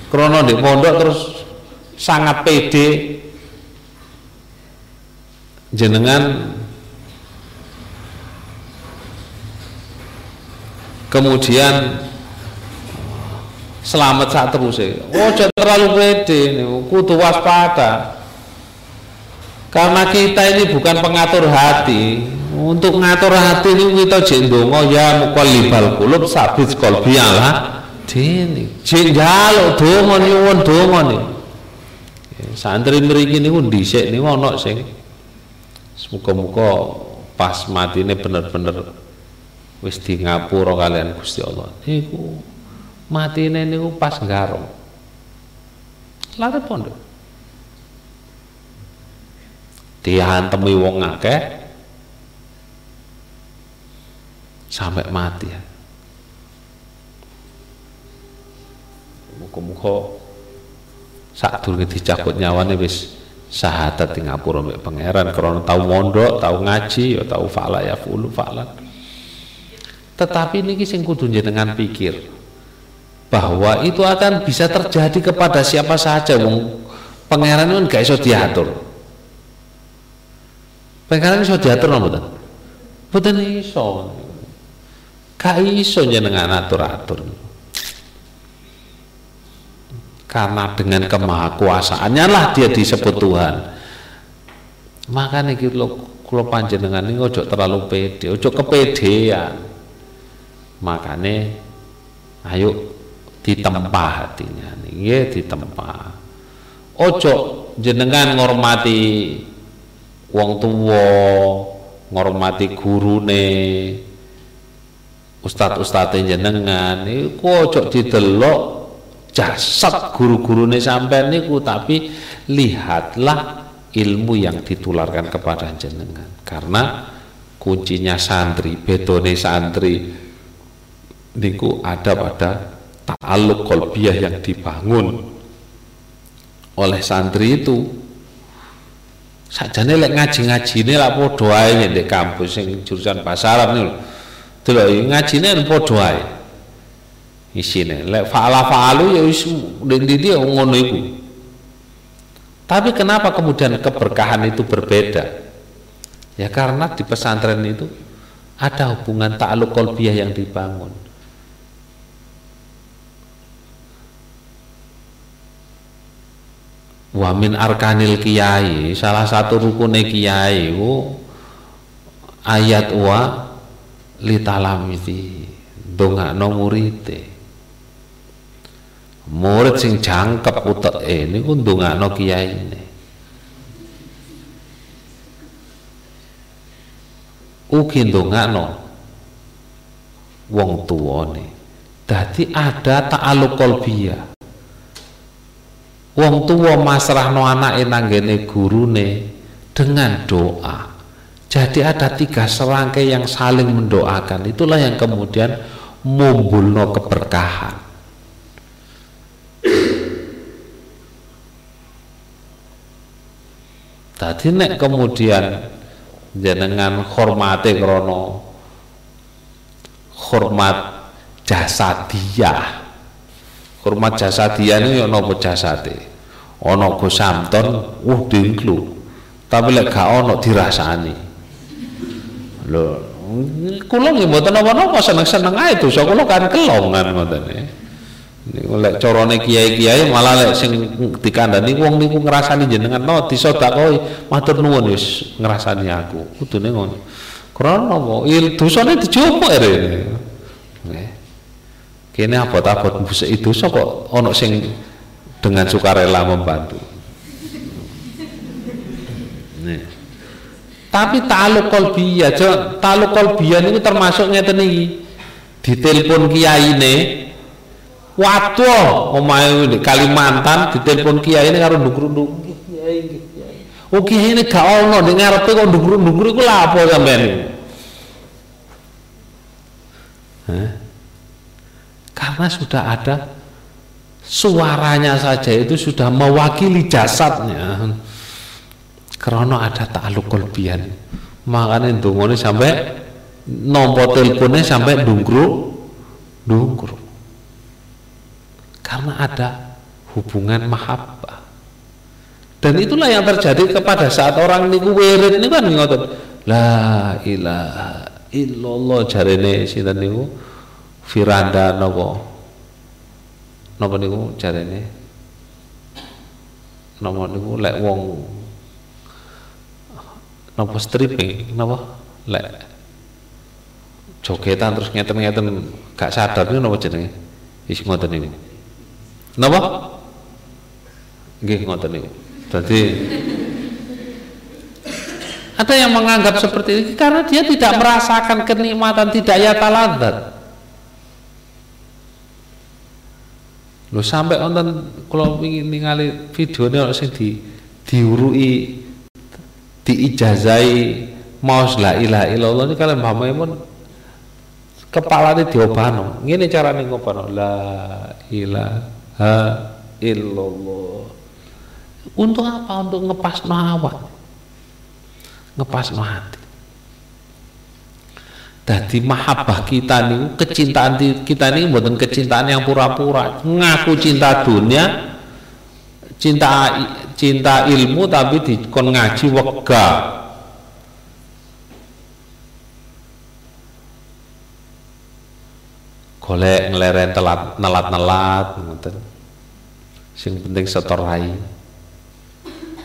Speaker 1: krono di pondok terus sangat pede. Jenengan kemudian selamat saat terus ya. Oh, jangan terlalu pede nih, kudu waspada. Karena kita ini bukan pengatur hati. Untuk ngatur hati ini kita jendongo ya mukallibal kulub sabit kolbi ala dini. Jenjalo dongo nyuwun dongo nih. Santri mriki niku dhisik niku ana sing Semoga-moga pas mati ini bener-bener wis di ngapura kalian Gusti Allah. Niku mati ini niku pas garong. Lari pondok. Dihantemi wong akeh sampai mati ya. Muka-muka saat dulu dicabut nyawane wis syahadat di ngapura mbek pangeran karena tahu mondok, tahu ngaji, ya tahu fa'la ya fulu fa'lan. Tetapi ini sing kudu jenengan pikir bahwa itu akan bisa terjadi kepada siapa saja wong pangeran itu gak iso diatur. Pangeran iso diatur napa mboten? Mboten iso. Gak iso jenengan atur-atur karena dengan kemahakuasaannya lah dia disebut Tuhan makanya kalau kalau panjenengan ini ojo terlalu pede ojo kepedean makanya ayo ditempa hatinya. Nih ya ditempa. Ojo jenengan ngormati wong tua ngormati gurune ustad-ustad jenengan iku ojo didelok jasad guru ini sampai niku tapi lihatlah ilmu yang ditularkan kepada jenengan. Karena kuncinya santri betone santri niku ada pada ta'aluk kolbiah yang dibangun. Oleh santri itu sajane lek ngaji-ngajine lak padha ae di kampus sing jurusan pasaran niku delok ngajine padha ae. Isine. Lek fa'ala fa'alu ya wis ndi ngono iku. Tapi kenapa kemudian keberkahan itu berbeda? Ya karena di pesantren itu ada hubungan ta'aluk kolbiah yang dibangun wa min arkanil kiai salah satu rukun kiai itu ayat wa litalamiti no murite. Murid sing jangkep utek ini ku no kiai ini ugi no wong tuwane dadi ada ta'aluk kolbiyah Wong tua masrahno anake nanggene gurune dengan doa. Jadi ada tiga serangkai yang saling mendoakan. Itulah yang kemudian mumbulno keberkahan. Tadi nek kemudian jenengan hormati krono hormat jasa dia hormat jasadian ini ono apa jasate ono go samton uh dingklu. Tapi lek gak ono dirasani. Lho kula nggih mboten napa-napa seneng-seneng ae dosa kula kan kelong kan ngoten e. Niku lek carane kiai-kiai malah lek sing dikandani wong niku ngrasani jenengan. No disodakoi matur nuwun wis ngrasani aku. Kudune ngono. Krana apa? Il dosane dijupuk rene nggih kini abot-abot itu so kok ono sing dengan sukarela membantu? Nih. tapi taluk kolbiyah taluk kolbiyah ini termasuk ngeten iki. Ditelepon kiai ini waduh omahe di Kalimantan ditelepon kiai ini karo ndukur-ndukur kiai Oh kiai. Ini gak ono ning ngarepe kok ndukur-ndukur iku lha apa sampean Hah? Karena sudah ada suaranya saja itu sudah mewakili jasadnya. Karena ada ta'aluk kolbian makanya ini sampai nomor teleponnya sampai dungkru dungkru karena ada hubungan mahabbah. Dan itulah yang terjadi kepada saat orang niku wirid ini kan ngotot. La ilaha illallah jarene sinten niku Firanda nopo nopo niku jarene? Nopo niku lek wong nopo stripping nopo? Lek jogetan terus ngeten-ngeten gak sadar niku nopo jenenge? Wis ngoten niku. Napa nggih ngoten niku. Ada yang menganggap seperti ini karena dia tidak merasakan kenikmatan tidak ya taladat Lho sampai nonton kalau ingin ningali video ini sing di diurui diijazai maus la ilaha illallah ini kalian paham pun kepala ini diobano. Ini cara nih ngopano la ilaha illallah. Untuk apa? Untuk ngepas no awak. Ngepas no hati Dadi mahabbah kita nih, kecintaan kita nih bukan kecintaan yang pura-pura. Ngaku cinta dunia, cinta cinta ilmu tapi dikon ngaji wega. Golek ngeleren telat nelat-nelat ngoten. Sing penting setor rai.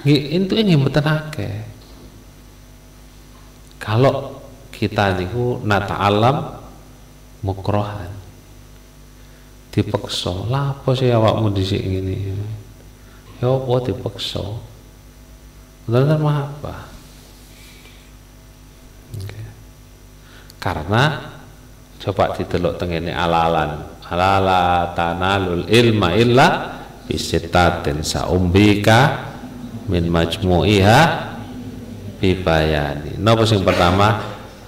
Speaker 1: Nggih, itu ini mboten akeh. Kalau kita niku nata alam mukrohan. Dipeksa. Lah apa sih awakmu di sini ya apa dipeksa? Benar mah apa? Karena coba didelok tengene alalan. Alala tanalul ilma illa bisitatin saumbika min majmu'iha bibayani napa sing pertama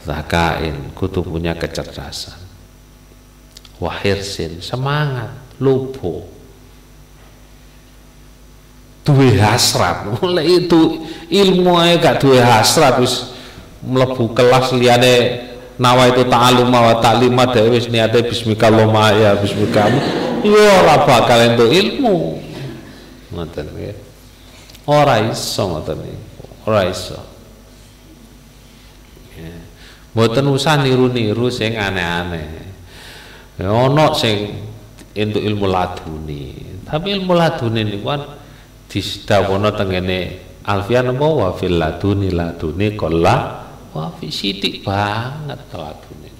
Speaker 1: zakain kudu punya kecerdasan. Wahirsin semangat lupo. Duwe hasrat. Mulai itu ilmu aja gak duwe hasrat wis mlebu kelas liyane nawa itu ta'alum wa ta'lima dhewe wis niate bismika ya bismika. Yo ora bakal entuk ilmu. Ngoten nggih. Ora iso ngoten niku ora iso mboten usah niru-niru sing aneh-aneh. Ono sing entuk ilmu laduni. Tapi ilmu laduni niku kan disdawono tengene alfian apa? Wa fil laduni laduni kolla wah sidik banget laduni.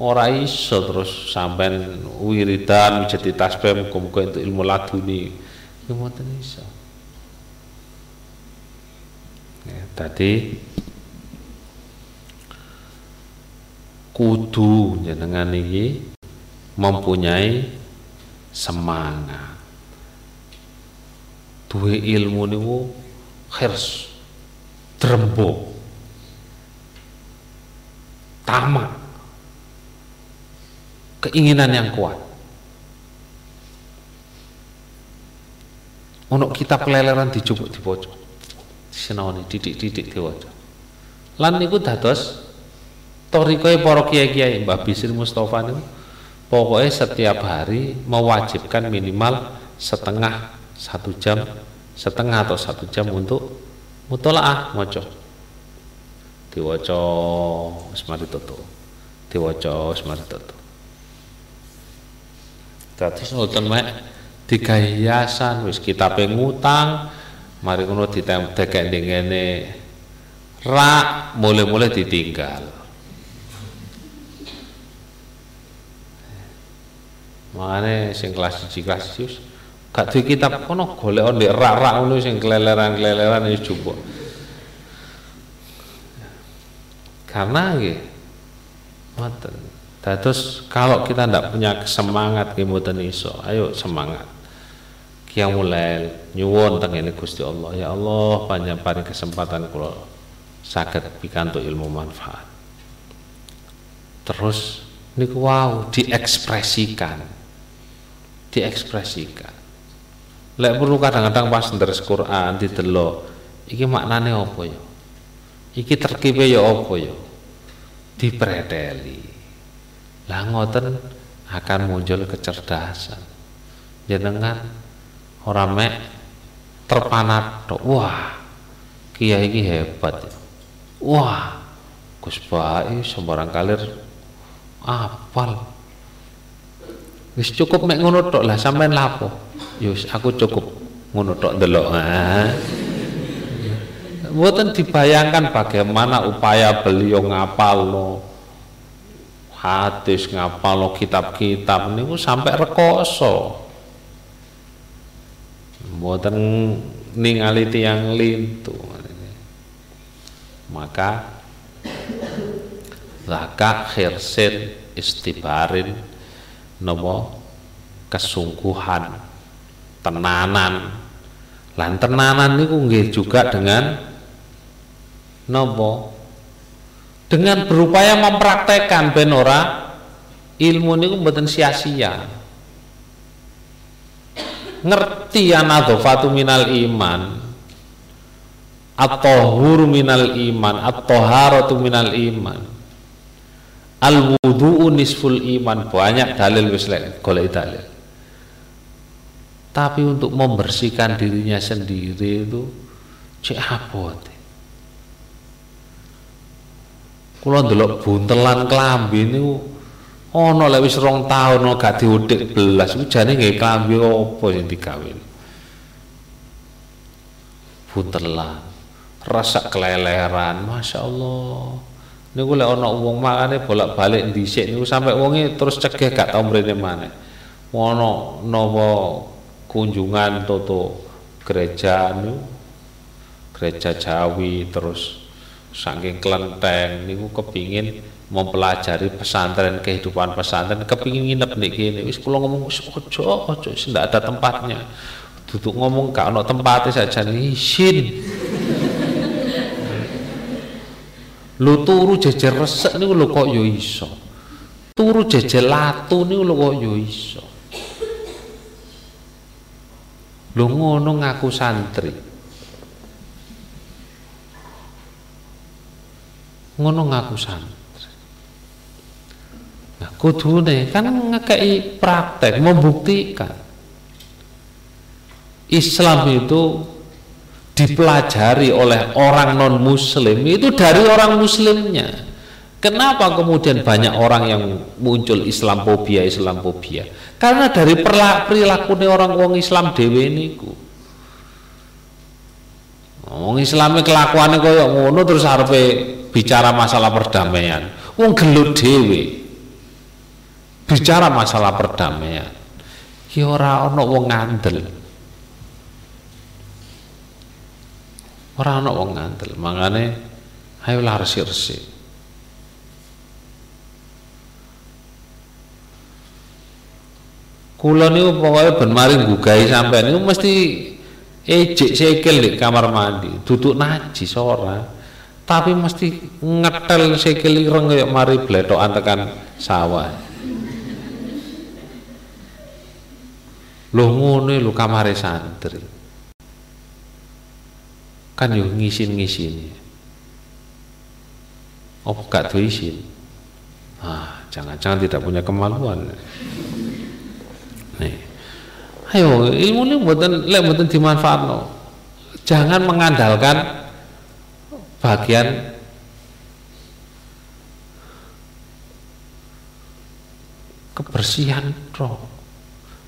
Speaker 1: Ora iso terus sampean wiridan jadi tasbih muga untuk ilmu laduni. Ya mboten iso. Ya, tadi kudu jenengan iki mempunyai semangat. Duwe ilmu niku khirs drembok tamak keinginan yang kuat. Ono kita keleleran dijupuk di pojok sinawani didik-didik diwaca lan niku dados torikoe para kiai-kiai Mbah Bisir Mustafa niku pokoknya setiap hari mewajibkan minimal setengah satu jam setengah atau satu jam untuk mutolaah moco diwaca semari toto diwaca semari toto dadi ngoten mek digawe hiasan wis kitabe ngutang mari ngono ditekek ning ngene rak mulai-mulai ditinggal makanya sing kelas 1 kelas 1 gak duwe kitab kono golek ndek rak-rak ngono sing keleleran-keleleran wis jupuk. Karena ngoten. Terus kalau kita tidak punya semangat mboten iso. Ayo semangat. Mulai nyuwun teng ini Gusti Allah. Ya Allah paling kesempatan kula saged pikantuk ilmu manfaat. Terus niku wow diekspresikan diekspresikan. Lek perlu kadang-kadang pas nderes Quran didelok iki maknane apa ya? Iki terkipe ya apa ya? Dipreteli lah ngoten akan muncul kecerdasan. Jenengan orang mek terpanat wah kiai iki hebat ya. wah Gus Bae sembarang kalir apal wis cukup mek ngono tok lah sampean lapo yus aku cukup ngono tok delok Mboten dibayangkan bagaimana upaya beliau ngapal lo hadis ngapal lo kitab-kitab ini sampai rekoso. Mboten ningali tiang lintu. Maka zakat khirsin istibarin nopo? Kesungguhan. Tenanan. Lan tenanan niku nggih juga dengan nopo? Dengan berupaya mempraktekkan benora ilmu ini mboten sia-sia. Ngerti anadzofatu minal iman. Atau huru minal iman. Atau haratu minal iman al wudu'u nisful iman banyak dalil wis golek dalil tapi untuk membersihkan dirinya sendiri itu cek apa Kula ndelok buntelan klambi niku ana lek wis rong taun gak diudik belas iku jane nggih klambi apa sing digawe. Buntelan. Rasa keleleran, Masya Allah. Niku lek ana wong makane bolak-balik dhisik niku sampai wonge terus cegah gak tau mrene maneh. Ono napa kunjungan toto gereja niku gereja Jawi terus saking kelenteng niku kepingin mempelajari pesantren kehidupan pesantren kepingin nginep nih gini wis kula ngomong ojo ojo tidak ada tempatnya. Duduk ngomong gak ono tempatnya saja. Nih izin lu turu jejer resek niku lho kok yo iso? Turu jejer latu niku lho kok yo iso? Lu ngono ngaku santri. Ngono ngaku santri. Nah kudune kan ngekei praktek membuktikan. Islam itu dipelajari oleh orang non muslim itu dari orang muslimnya kenapa kemudian banyak orang yang muncul Islamophobia Islamophobia karena dari perilaku orang wong Islam dewe niku Wong Islami kelakuannya kaya ngono terus harus bicara masalah perdamaian. Wong gelut dewe. Bicara masalah perdamaian. Ki ora ana wong ngandel. Ora ana wong ngandel, mangane ayolah resik-resik. Kula niku pokoke ben mari nggugahi sampean niku mesti ejek sekel di kamar mandi, duduk najis ora. Tapi mesti ngetel sekel ireng kaya mari blethokan tekan sawah. Lho ngono lho kamare santri kan yo ngisin-ngisini oh gak tuh isin ah jangan-jangan tidak punya kemaluan. Nih. Ayo ilmu ini buatan lek buatan dimanfaatno. Jangan mengandalkan bagian kebersihan roh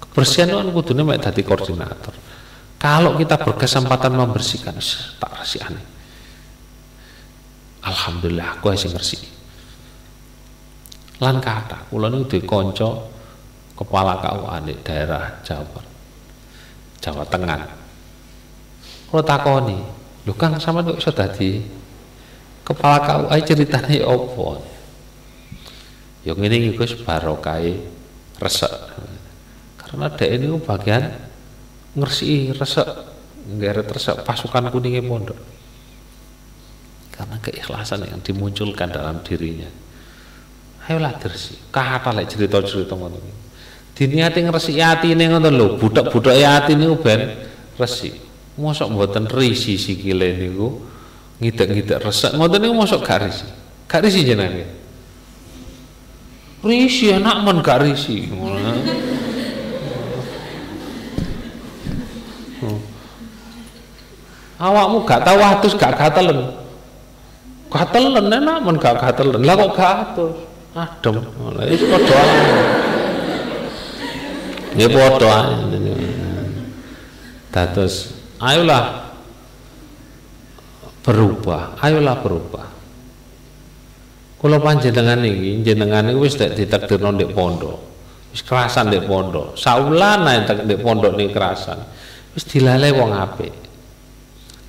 Speaker 1: kebersihan itu kan kudunya mek koordinator kalau kita berkesempatan membersihkan, tak aneh. Alhamdulillah, aku masih bersih. Lan kata, kula duwe kanca kepala KUA di daerah Jawa Jawa Tengah. Kula takoni, "Lho Kang, sama kok iso dadi kepala KUA ceritane opo?" Ya ngene iki Gus barokai resek. Karena dek ini bagian ngersi resek. Ngeret resek. Pasukan kuningnya pondok karena keikhlasan yang dimunculkan dalam dirinya. Ayolah dersi. Kata lek cerita-cerita ngono diniati ngresi ati ini ngono lho. Budak-budak ati niku ben resi mosok mboten risi sikile niku. Ngidek-ngidek resek. Ngoten niku mosok gak risi. Gak risi jenenge. Risi anak men gak risi awakmu gak tahu atus gak gatelen. Gatelen enak men gak gatelen. Lah kok gak atus adem. Lah itu padha ya padha dados ayolah berubah ayolah berubah. Kalau panjenengan ini jenengan ini wis ditakdirno ndek pondok. Wis kerasan ndek pondok. Saulana ndek pondok ning kerasan. Wis dilalai wong apik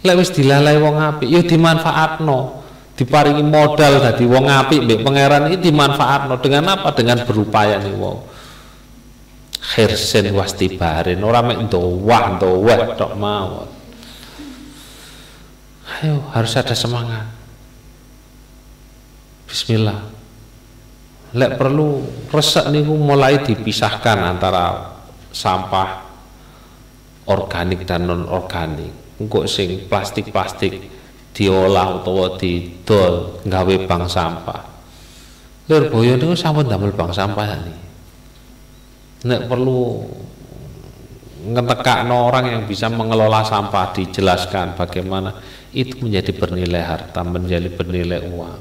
Speaker 1: lek wis dilalai wong apik. Ya dimanfaatno. Diparingi modal dadi wong apik mbek pangeran iki dimanfaatno. Dengan apa? Dengan berupaya nih wong. Khirsin wastibarin ora mek ndowah ndowah tok mawon. Ayo harus ada semangat. Bismillah. Lek perlu resek niku mulai dipisahkan antara sampah organik dan non organik engko sing plastik-plastik diolah utawa didol gawe bank sampah. Lirboyo niku sampun damel bank sampah nih. Nek perlu ngetekakno orang yang bisa mengelola sampah dijelaskan bagaimana itu menjadi bernilai harta menjadi bernilai uang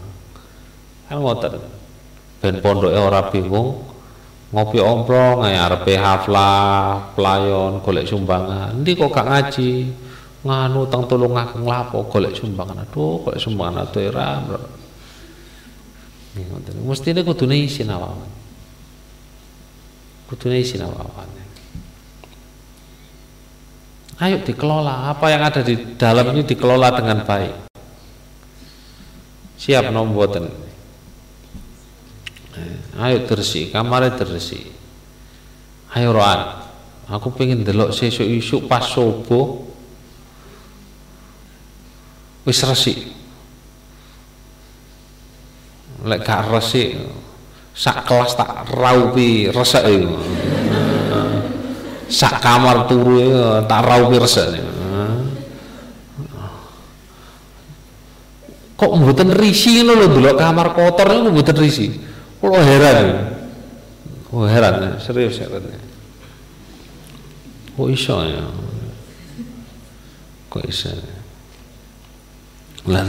Speaker 1: kan ngoten ben pondoke ora bingung ngopi omplong arepe haflah pelayon golek sumbangan ndi kok gak ngaji nganu tang tolong ngakeng lapo golek sumbangan. Aduh golek sumbangan aduh era mesti ini kudune isin awawan kudune isin awawan ayo dikelola. Apa yang ada di dalam ini dikelola dengan baik. Siap nomboten ayo tersi kamarnya tersi ayo roan. Aku pengen delok sesuk isuk pas subuh wis resik lek gak resik sak kelas tak raupi resek iku sak kamar turu tak raupi resek kok mboten risi ngono lho delok kamar kotor niku mboten risi. Kula heran. Oh heran serius heran kok iso ya? Kok iso lah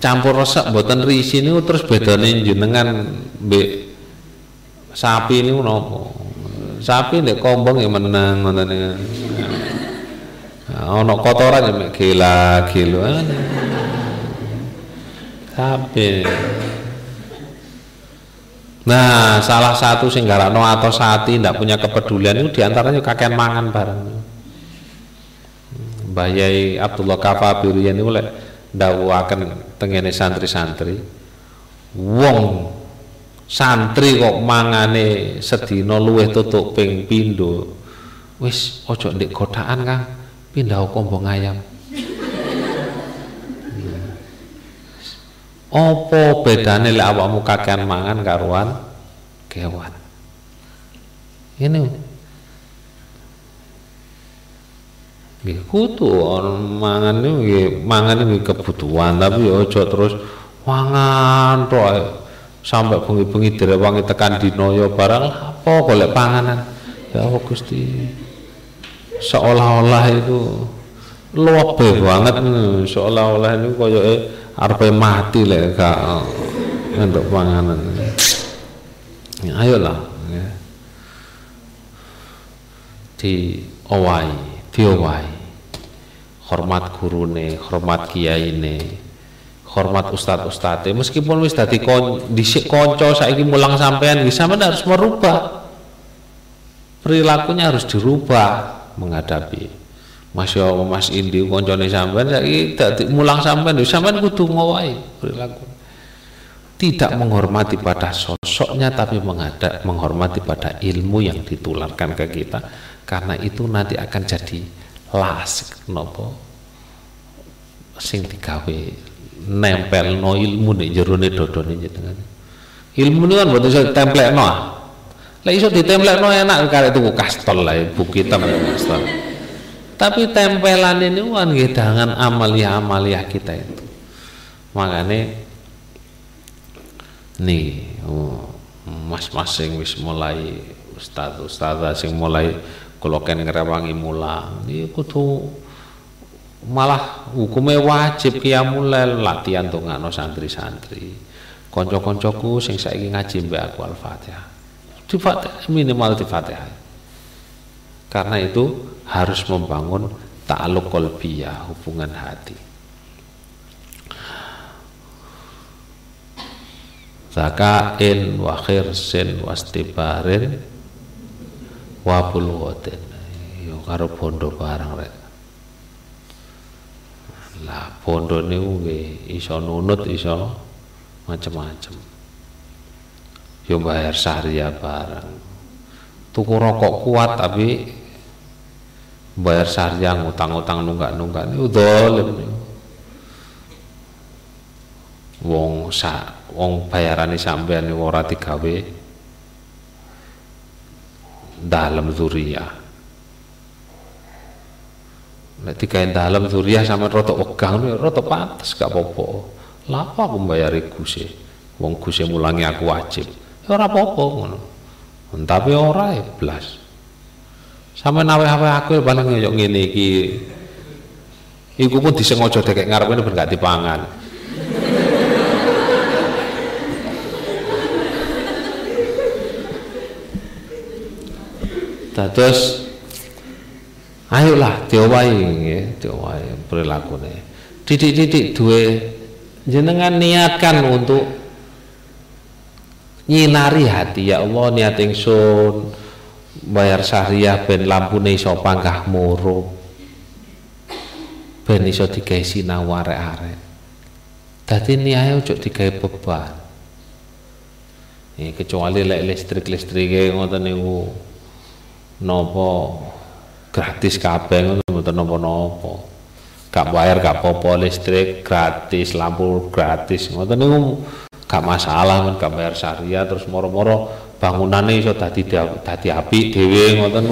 Speaker 1: campur resek mboten risi niku terus bedane jenengan mbek sapi niku napa sapi ndek kombong ya menang ngoten niku ana kotoran ya mek gila-gila Kabeh. Nah, salah satu sing garakno atau sati ndak punya kepedulian itu di antaranya kakek mangan bareng. Mbah Yai Abdullah Kafa Birian itu lek dawuhaken tengene santri-santri wong santri kok mangane sedina luwih tutuk ping pindho wis aja ndek godakan Kang. Pindah kombong ayam Apa bedane lek awakmu kakean mangan karuan? Kewan? Ini nggih kudu mangan nggih mangan nggih kebutuhan tapi ya aja terus mangan tok sampai bengi-bengi direwangi tekan dino ya barang apa golek panganan? Ya Allah Gusti seolah-olah itu luwih banget seolah-olah ini koyoke arepe mati lek gak untuk panganan. Ya, ayolah ya. di owai di owai hormat gurune hormat kiyaine hormat ustad ustadz meskipun wis dadi kon kanca saiki mulang sampean bisa sampean harus merubah. Perilakunya harus dirubah menghadapi. Masya Allah Mas Indi koncone sampean saiki dadi mulang sampean lho sampean kudu ngowahi perilaku. Tidak menghormati pada sosoknya tapi menghadap menghormati pada ilmu yang ditularkan ke kita. Karena itu nanti akan jadi las nopo sing digawe nempel no ilmu nih jerone dodone jenengan. Ilmu ini kan buat iso templekno. Lah iso ditemplekno enak karek tuku kastol lah bukit hitam kastol tapi tempelan ini kan dengan amalia-amalia kita itu makanya nih oh, mas-mas sing wis mulai ustaz ustaz sing mulai kuloken ngerewangi mulang ini kudu malah hukumnya wajib mulai latihan tuh ngano santri-santri. Konco-koncoku sing saiki ngaji mbak aku al-fatihah. Di fatihah minimal di fatihah. Karena itu harus membangun ta'aluk kolbiyah hubungan hati. Zakain wa khirsin wastibarin wa bulwatin yo karo bondo barang rek. Lah bondo niku nggih iso nunut iso macam-macam yo bayar syariah barang tuku rokok kuat tapi bayar sarjang utang-utang nunggak-nunggak dolim wong sa wong bayarane sampean ora digawe dalam zuriyah nek digawe dalam zuriyah sama rada wegah rada pantes gak apa-apa. Lha apa aku mbayari guse wong guse mulangi aku wajib. Ya ora apa-apa ngono. Tapi ora ya blas. Sampe nawe-nawe aku paling ngoyo ngene iki. Iku pun disengaja dekek ngarep ben gak dipangan. Dados ayolah diowahi nggih, diowahi perilakune. Didik-didik duwe jenengan niatkan untuk nyinari hati. Ya Allah niat ingsun bayar syariah ben lampune iso panggah moro ben iso digawe sinau arek-arek. Dadi niahe ojo digawe beban. Kecuali lek listrik-listrike ngoten niku napa? Gratis kabeh ngoten mboten napa-napa. Gak bayar gak apa listrik gratis lampu gratis. Ngoten niku gak masalah men gak bayar syariah terus moro-moro bangunannya iso dadi dadi api dhewe ngoten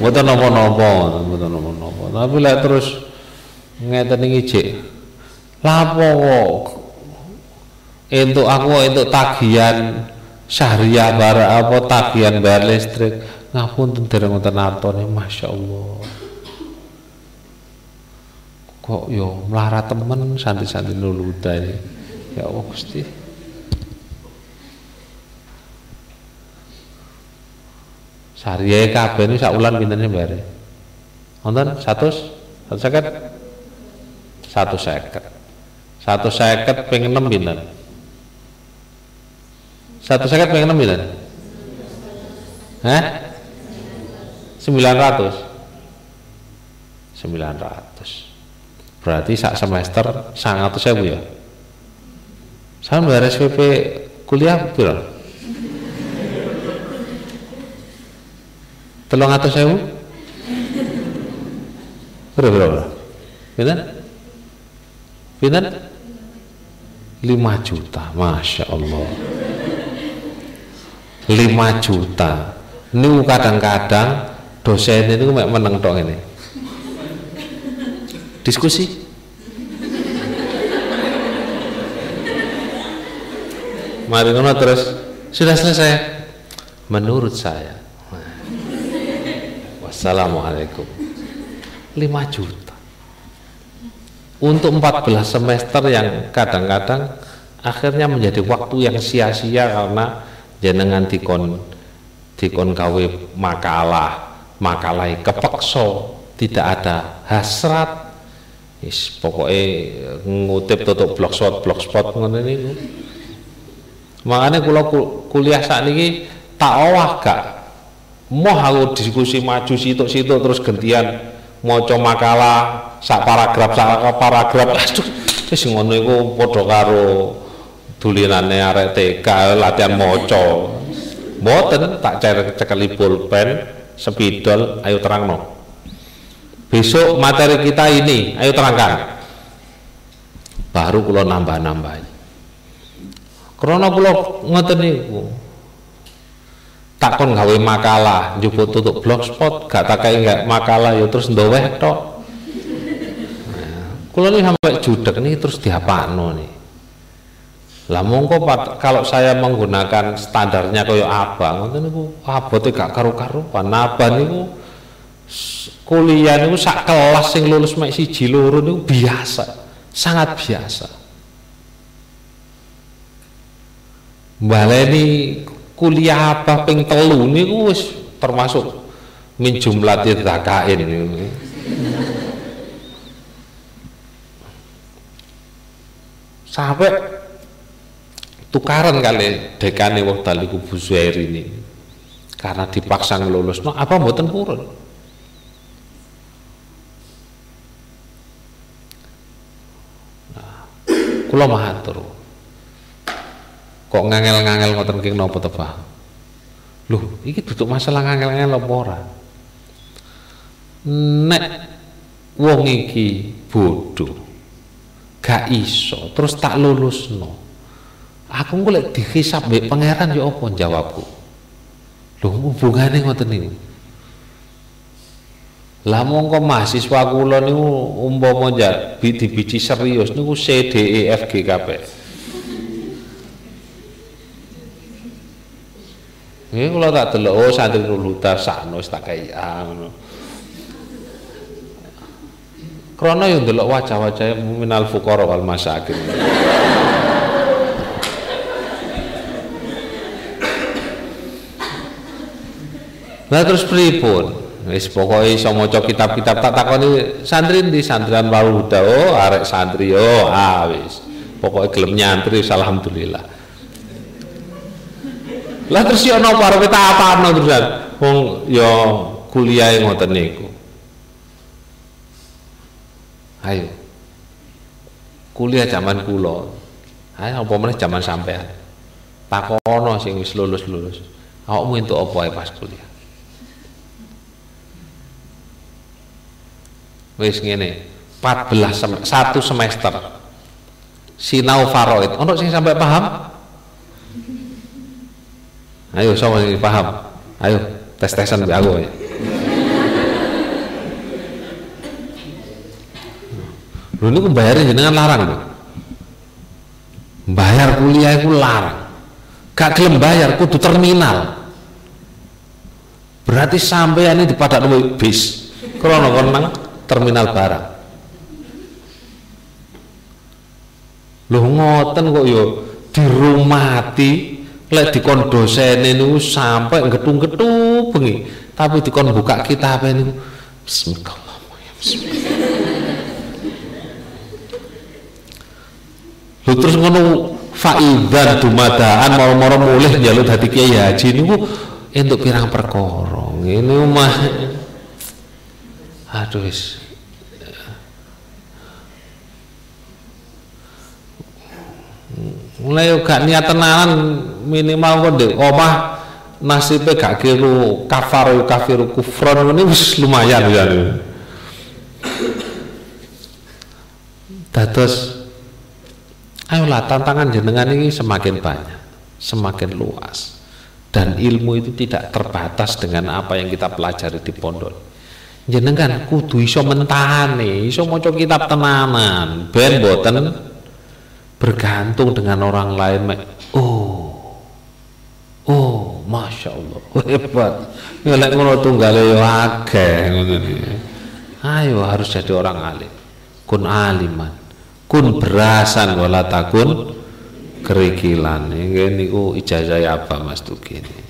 Speaker 1: ngoten napa-napa ngoten napa-napa. Tapi lek terus ngeten iki jek lapo entuk aku entuk tagihan syariah bara apa tagihan bayar listrik ngapunten dereng wonten atone masyaallah kok yo melarat temen santi-santi nuluda ini ya Allah Gusti Syariah kabeh ini sak wulan pinten bayar? Wonten 100? 150? 150. 150 ping 6 pinten? 150 ping 6 pinten? Hah? 900. 900. Berarti sak semester 100.000 ya? Saya bayar SPP kuliah berapa? Telung atau sewu? Berapa berapa? Pinten? Pinten? 5 juta, masya Allah. 5 juta. Ini kadang-kadang dosen itu mek meneng tok ini. Diskusi. Mari ngono terus sudah selesai. Menurut saya Assalamualaikum 5 juta untuk 14 semester yang kadang-kadang akhirnya menjadi waktu yang sia-sia karena jenengan dikon dikon gawe makalah makalah kepekso tidak ada hasrat. Is pokoknya ngutip tutup blogspot blogspot ngono niku. Makanya kalau kuliah saat ini tak awah gak. Mau aku diskusi maju situ-situ terus gantian maca makalah sak paragraf sak paragraf. Aduh wis ngono iku padha karo dulinane arek TK latihan maca. Mboten tak cekeli pulpen spidol ayo terangno. Besok materi kita ini ayo terangkan. Baru kula nambah-nambah karena kula ngoten niku takon gawe makalah njupuk tutup blogspot gak takai gak makalah ya terus ndoweh tok. Nah, ini sampai judek nih terus diapakno nih lah mongko kalau saya menggunakan standarnya kaya abang ngoten niku abote gak karu-karuan. Abang niku kuliah niku sak kelas sing lulus mek siji loro niku biasa sangat biasa. Baleni kuliah apa ping telu niku wis termasuk min jumlatil zakain sampai tukaran kali dekane wekdal iku Bu Zuhairi ini. Karena dipaksa ngelulus no, apa mboten purun? Nah, kula matur kok ngangel-ngangel ngoten ki napa to Pak? Lho iki duduk masalah ngangel-ngangel apa ora? Nek wong iki bodoh gak iso terus tak lulus aku golek dihisap mbek pangeran ya apa jawabku lho hubungane ngoten niku lah mongko mahasiswa kula niku umpama ja biji serius niku C D E F G kabeh Ini kalau tak delok oh santri nuluta sakno tak kaya ngono. Krana yo delok wajah-wajah minal fuqara wal masakin. Lah terus pripun? Wis pokoke iso maca kitab-kitab tak takoni santri di santrian Waluda. Oh, arek santri. Oh, ah wis. Pokoke gelem nyantri alhamdulillah. Lah terus ya napa arep tak apano terusan wong ya kuliah ngoten niku. Ayo. Kuliah zaman kula. Ayo apa meneh zaman sampean? Takono sing wis lulus-lulus. Awakmu entuk apa pas kuliah wis ngene 14 sem satu semester sinau faroid ono sing sampai paham ayo sama yang paham ayo tes tesan bi aku Lu ini bayarin jenengan larang. Bayar kuliah itu larang. Gak gelem bayar kudu terminal. Berarti sampai ini di padat bis. Krono konang terminal barang. Lu ngoten kok yo dirumati lek dikon dosene niku sampai gedung-gedung bengi. Tapi dikon buka kitab niku bismillah. Bismillah. Lho terus ngono faidan dumadaan moro-moro mulih njaluk dadi kiai haji niku entuk pirang perkara. Ngene mah aduh wis. Mulai gak niat tenanan minimal kok dek omah nasibnya gak kiru kafaru kafiru kufron ini wis lumayan. Ya dados ayolah tantangan jenengan ini semakin banyak semakin luas. Dan ilmu itu tidak terbatas dengan apa yang kita pelajari di pondok jenengan kudu iso mentahane iso maca kitab tenanan. Ben boten bergantung dengan orang lain oh. Oh masya Allah hebat ngelak ngono tunggale yo akeh ayo harus jadi orang alim. Kun aliman. Kun berasan wala takun kerikilan. Ini ku ijazah apa Mas Tuki ini? ya.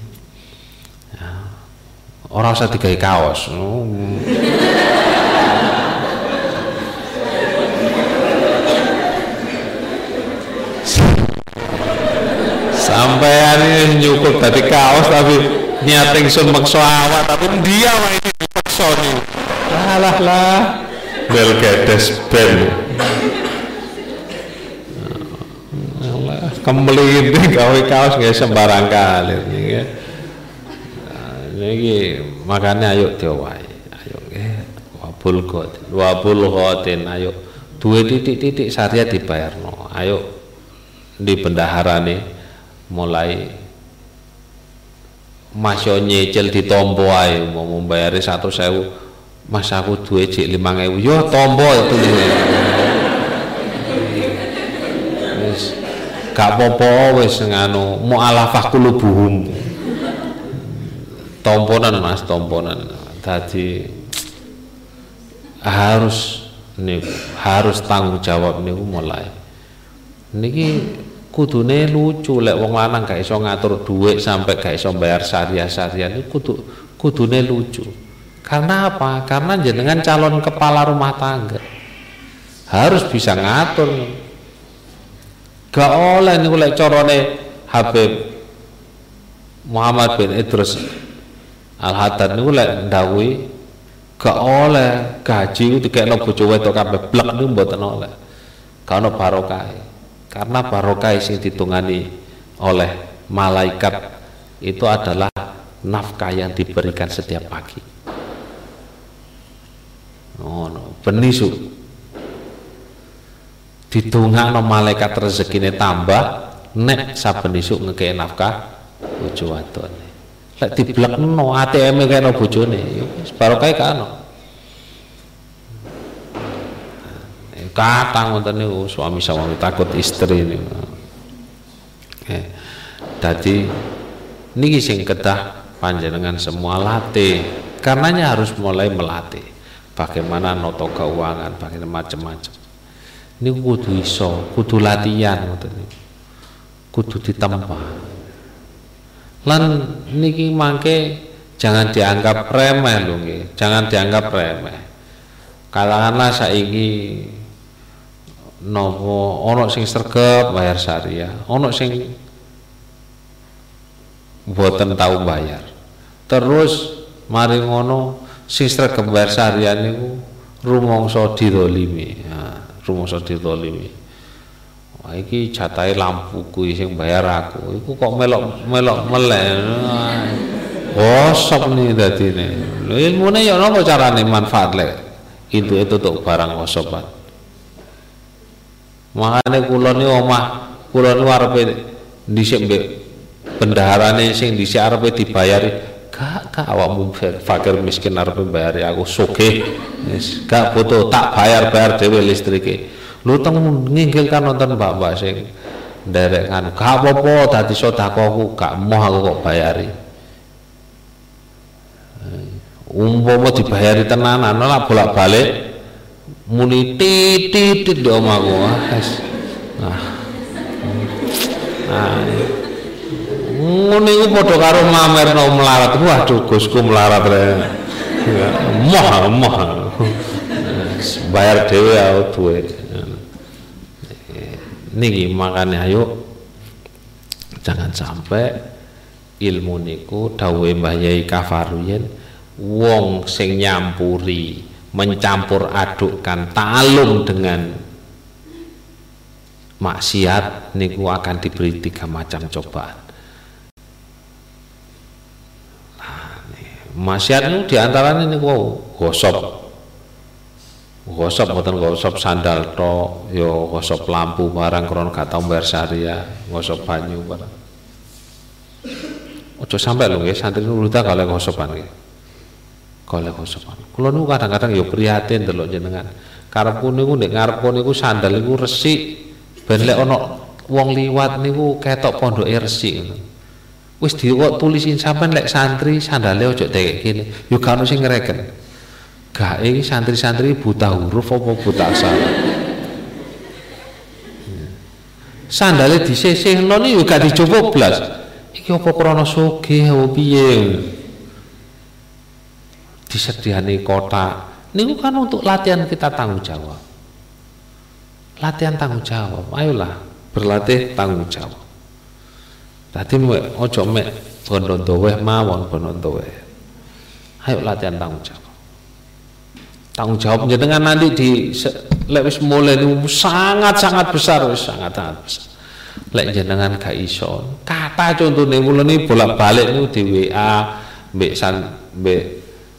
Speaker 1: Orang usah digawe kaos. Sampai ini nyukup tadi kaos tapi niat sun makso awak tapi dia mah ini dipaksa nih lah lah. Bel gedes bel. Kembali gawe kaos nggak sembarang kali ya. Ini makanya ayo diwai, ayo nggih. Wabul khotin, wabul khotin ayo. Dua titik-titik syariat dibayar no. Ayo di bendahara nih mulai nyicil di tombo ayo mau membayari satu sewu. Mas aku dua cik lima ewu. Yo tombo itu. Nih gak apa-apa wis nganu mu'alafah kulubuhum tomponan mas tomponan tadi harus nih harus tanggung jawab nih mulai. Niki kudune lucu lek wong lanang gak iso ngatur duit sampai gak iso bayar syariah-syariah ini kudu kudune lucu. Karena apa? Karena jenengan calon kepala rumah tangga. Harus bisa ngatur gak oleh niku lek carane Habib Muhammad bin Idrus Al Haddad niku lek ndawuhi gak oleh gaji ku dikekno bojo wedok kabeh blek niku mboten oleh gak ono barokah karena barokah sing ditungani oleh malaikat itu adalah nafkah yang diberikan setiap pagi. Oh, no. benisu no malaikat rezekine tambah nek saben isuk ngekei nafkah bojo lek diblekno ATM kene bojone ya wis barokah kano kata ngoten niku suami sama takut istri niku eh, dadi niki sing kedah panjenengan semua latih. Karenanya harus mulai melatih bagaimana noto keuangan bagaimana macam-macam. Ini kudu iso kudu latihan ngoten kudu ditempa lan niki mangke jangan dianggap remeh lho jangan dianggap remeh. Katakanlah saiki nopo ono sing sregep bayar syariah ono sing buatan tahu bayar. Terus mari ngono sing sregep bayar syariah niku rumangsa didolimi. Nah, rumangsa ditolimi wah iki jatahe lampuku sing bayar aku. Iku kok melok melok melek. Gosok nih dadine lho ilmune ya napa carane manfaat lek itu itu tuh barang gosopan makanya kula ni omah kula ni warepe dhisik mbek bendaharane sing dhisik arepe dibayari. Gak gak awakmu fakir miskin arepe bayari aku sugih. Wis gak butuh tak bayar bayar dhewe listrike lu teng nginggilkan nonton mbak-mbak sing nderek kan. Gak apa-apa dadi sedekahku gak moh aku kok bayari. Umpama dibayari tenanan ora bolak-balik muni titit di omahku nah. Nah. Ngono iku padha karo mamerno melarat. Waduh Gusku melarat moh moh bayar dhewe aku niki makanya ayo. Jangan sampai ilmu niku dawuhe Mbah Yai Kafaruyen wong sing nyampuri mencampur adukkan talum dengan maksiat niku akan diberi tiga macam cobaan. Nah, maksiat itu di antaranya niku wow, gosop gosop mboten gosop sandal to yo gosop lampu barang krono gak tau bayar syariah gosop banyu barang ojo sampai lho nggih santri nuruta kalau gosopan nggih golek sopan. Kula niku kadang-kadang ya prihatin delok jenengan. Karepku niku nek ngarepku niku sandal niku resik ben lek ana wong liwat niku ketok pondoke resik ngono. Wis kok tulisin sampean lek santri sandale ojo tekek kene. Yo gak ono sing ngreken. Gak iki santri-santri buta huruf apa buta aksara. Sandale disisihno niku gak dicoba blas. Iki apa krana sugih apa piye? disediani kota ini kan untuk latihan kita tanggung jawab latihan tanggung jawab ayolah berlatih tanggung jawab tadi ojo mek bondo mawon bondo ayo latihan tanggung jawab tanggung jawab dengan nanti di lewis mulai itu sangat sangat besar sangat sangat besar. Lek jenengan gak iso. Kata contohnya mulai bolak balik nih di WA mbek san mbek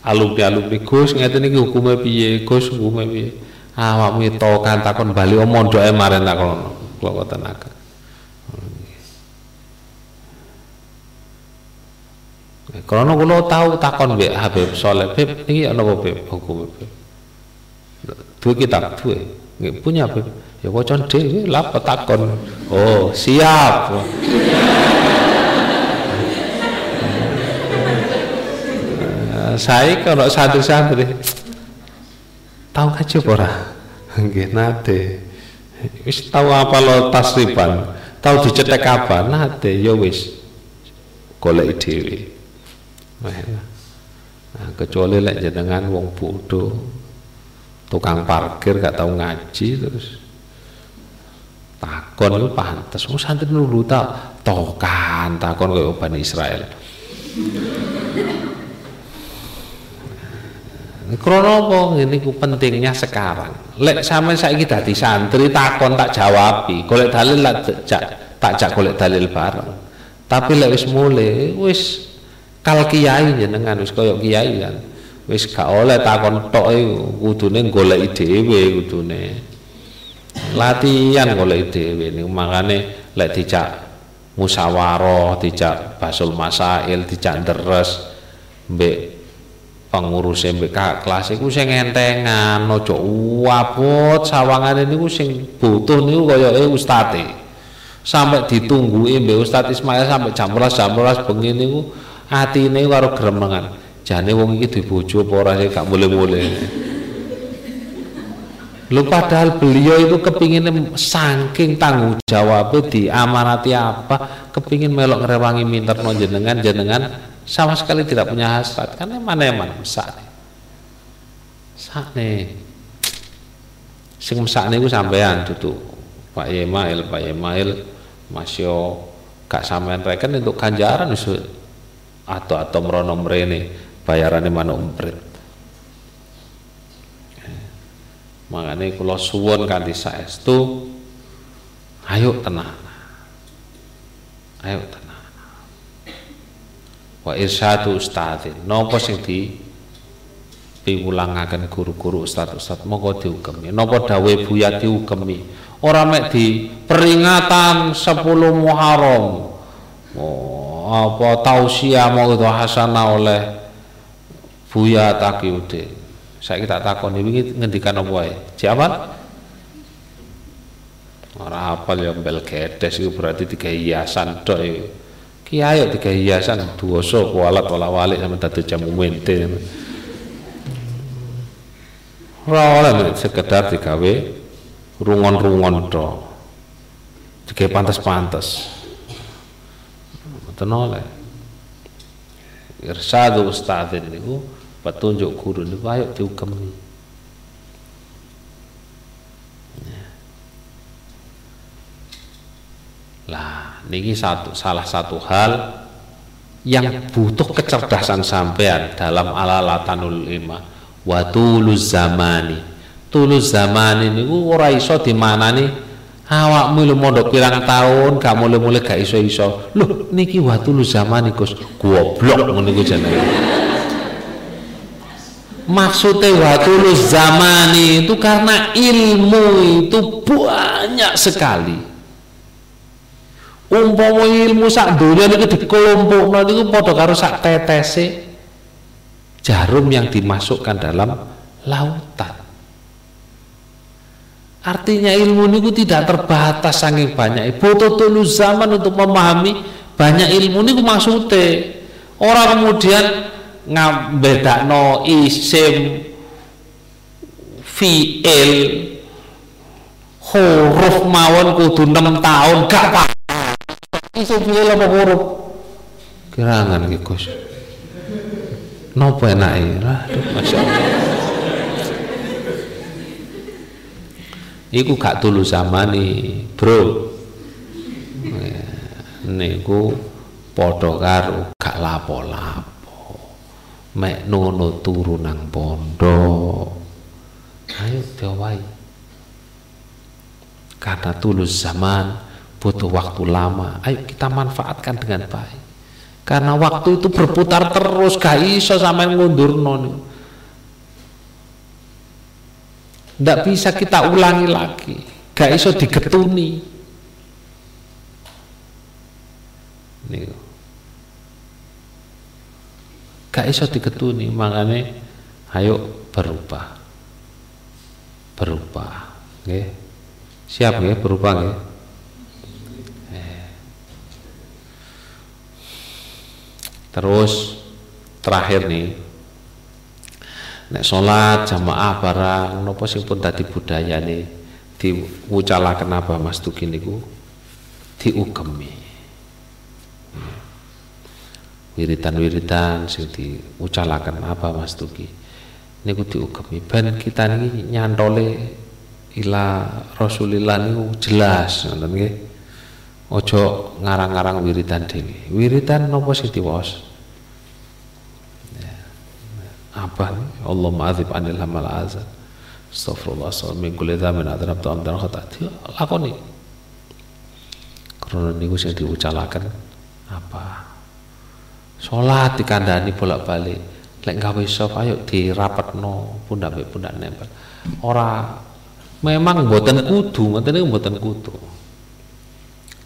Speaker 1: alumni alumni Gus ngeten iki hukume piye? Gus hukume piye? Awakmu to kan takon bali o mondoke maren takon kula kotenaken Karena kula tahu takon mbek Habib Soleh, Bib ana apa Bib? Hukum Bib? Dua kitab, dua. Nggih punya Bib. Ya waca dhewe lah takon. Oh, siap. saya kalau santri-santri tahu kaji ora nggih nate wis tahu apa lo tasriban tahu dicetek apa nate ya wis golek dhewe nah, kecuali lek jenengan wong bodoh tukang parkir gak tahu ngaji terus. Takon itu pantes. Oh santri dulu tak tokan takon kayak Bani Israel. Krono apa? Ngene ku pentingnya sekarang. Lek sampean saiki dadi santri takon tak jawabi, golek dalil tak tak jak golek dalil bareng. Tapi lek wis mulai wis kal kiai jenengan wis koyo kiai kan. Wis gak oleh takon tok iku kudune golek dhewe kudune. Latihan golek dhewe niku makane lek dijak musyawarah, dijak basul masail, dijak deres mbek pengurus MBK kelas iku sing entengan aja wabot sawangane niku sing butuh niku kaya ustate sampai ditunggu mbek Ustaz Ismail sampai jam 12 jam 12 bengi niku atine karo gremengan jane wong iki dibojo apa ora gak boleh-boleh Lu padahal beliau itu kepingin saking tanggung jawab diamanati apa kepingin melok ngerewangi minter jenengan jenengan sama sekali tidak punya hasrat. Karena mana mana mesak nih. Sing mesak niku sampean tutu. Pak Yemail Pak Yemail masih gak sampean reken untuk ganjaran atau atau merono mrene bayarannya mana umprit makanya kalau suwon kanthi saestu ayo tenang ayo tenang wa irsyadu ustadzin. Napa sing di piwulangaken guru-guru ustaz-ustaz monggo diugemi. Napa dawe buya diugemi? Ora mek di peringatan 10 Muharram. Oh apa tausiah mau itu hasanah oleh Buya Takiuddin saya kita takon ini ngendikan apa ya siapa orang hafal yang bel gedes itu berarti tiga hiasan doi ya. kiai tiga hiasan so kualat wala walik sama tadi jamu mente ora sekedar digawe rungon-rungon do tiga pantas-pantas mboten oleh. Irsadu ustadzin niku petunjuk guru niku ayo diukemi ya. lah niki satu salah satu hal yang butuh kecerdasan sampean dalam alalatanul lima wa tuluz zamani. Tuluz zamani niku ora iso dimanani awakmu lu mondok pirang tahun gak mulai-mulai gak iso-iso. Loh niki waktu lu zaman ikus goblok ngono iku jenenge maksudnya waktu zaman itu karena ilmu itu banyak sekali umpama ilmu sak dunia niku dikelompokno niku padha karo sak tetese jarum yang dimasukkan dalam lautan Artinya ilmu niku tidak terbatas saking banyak. Butuh dulu zaman untuk memahami banyak ilmu niku maksudnya. Orang kemudian no isim fiil huruf mawon kudu 6 tahun gak apa isim fiil apa huruf? Kirangan iki Gus. Napa enake? Aduh masyaallah iku gak tulu nih bro. Niku padha karo gak lapo-lapo mek nono turu nang pondok. Ayo diwai karena tulus zaman butuh waktu lama. Ayo kita manfaatkan dengan baik. Karena waktu itu berputar terus gak iso sampai ngundur nih. Tidak bisa kita ulangi lagi. Gak iso digetuni. Nih gak iso digetuni makanya ayo berubah. Berubah nggih. Siap nggih berubah nggih. Eh. terus terakhir nih. Nek salat jamaah barang napa sing pun dadi budayane diwucalaken apa Mas Duki niku diugemi wiritan-wiritan sing diucalaken apa Mas Duki niku diugemi. Ben kita niki nyantole ila Rasulillah niku jelas ngoten nggih. Aja ngarang-ngarang wiritan dhewe. Wiritan napa sing diwaos? Apa nih Allah ma'adzib anil hamal azan Astagfirullah Astagfirullah min kulli dhamin adrab ta'am dan khata. Lakoni. Karena niku sing diucalaken apa salat dikandani bolak-balik. Lek gawe sop ayo dirapetno pundak mek pundak nempel. Ora memang mboten kudu ngoten niku mboten kudu.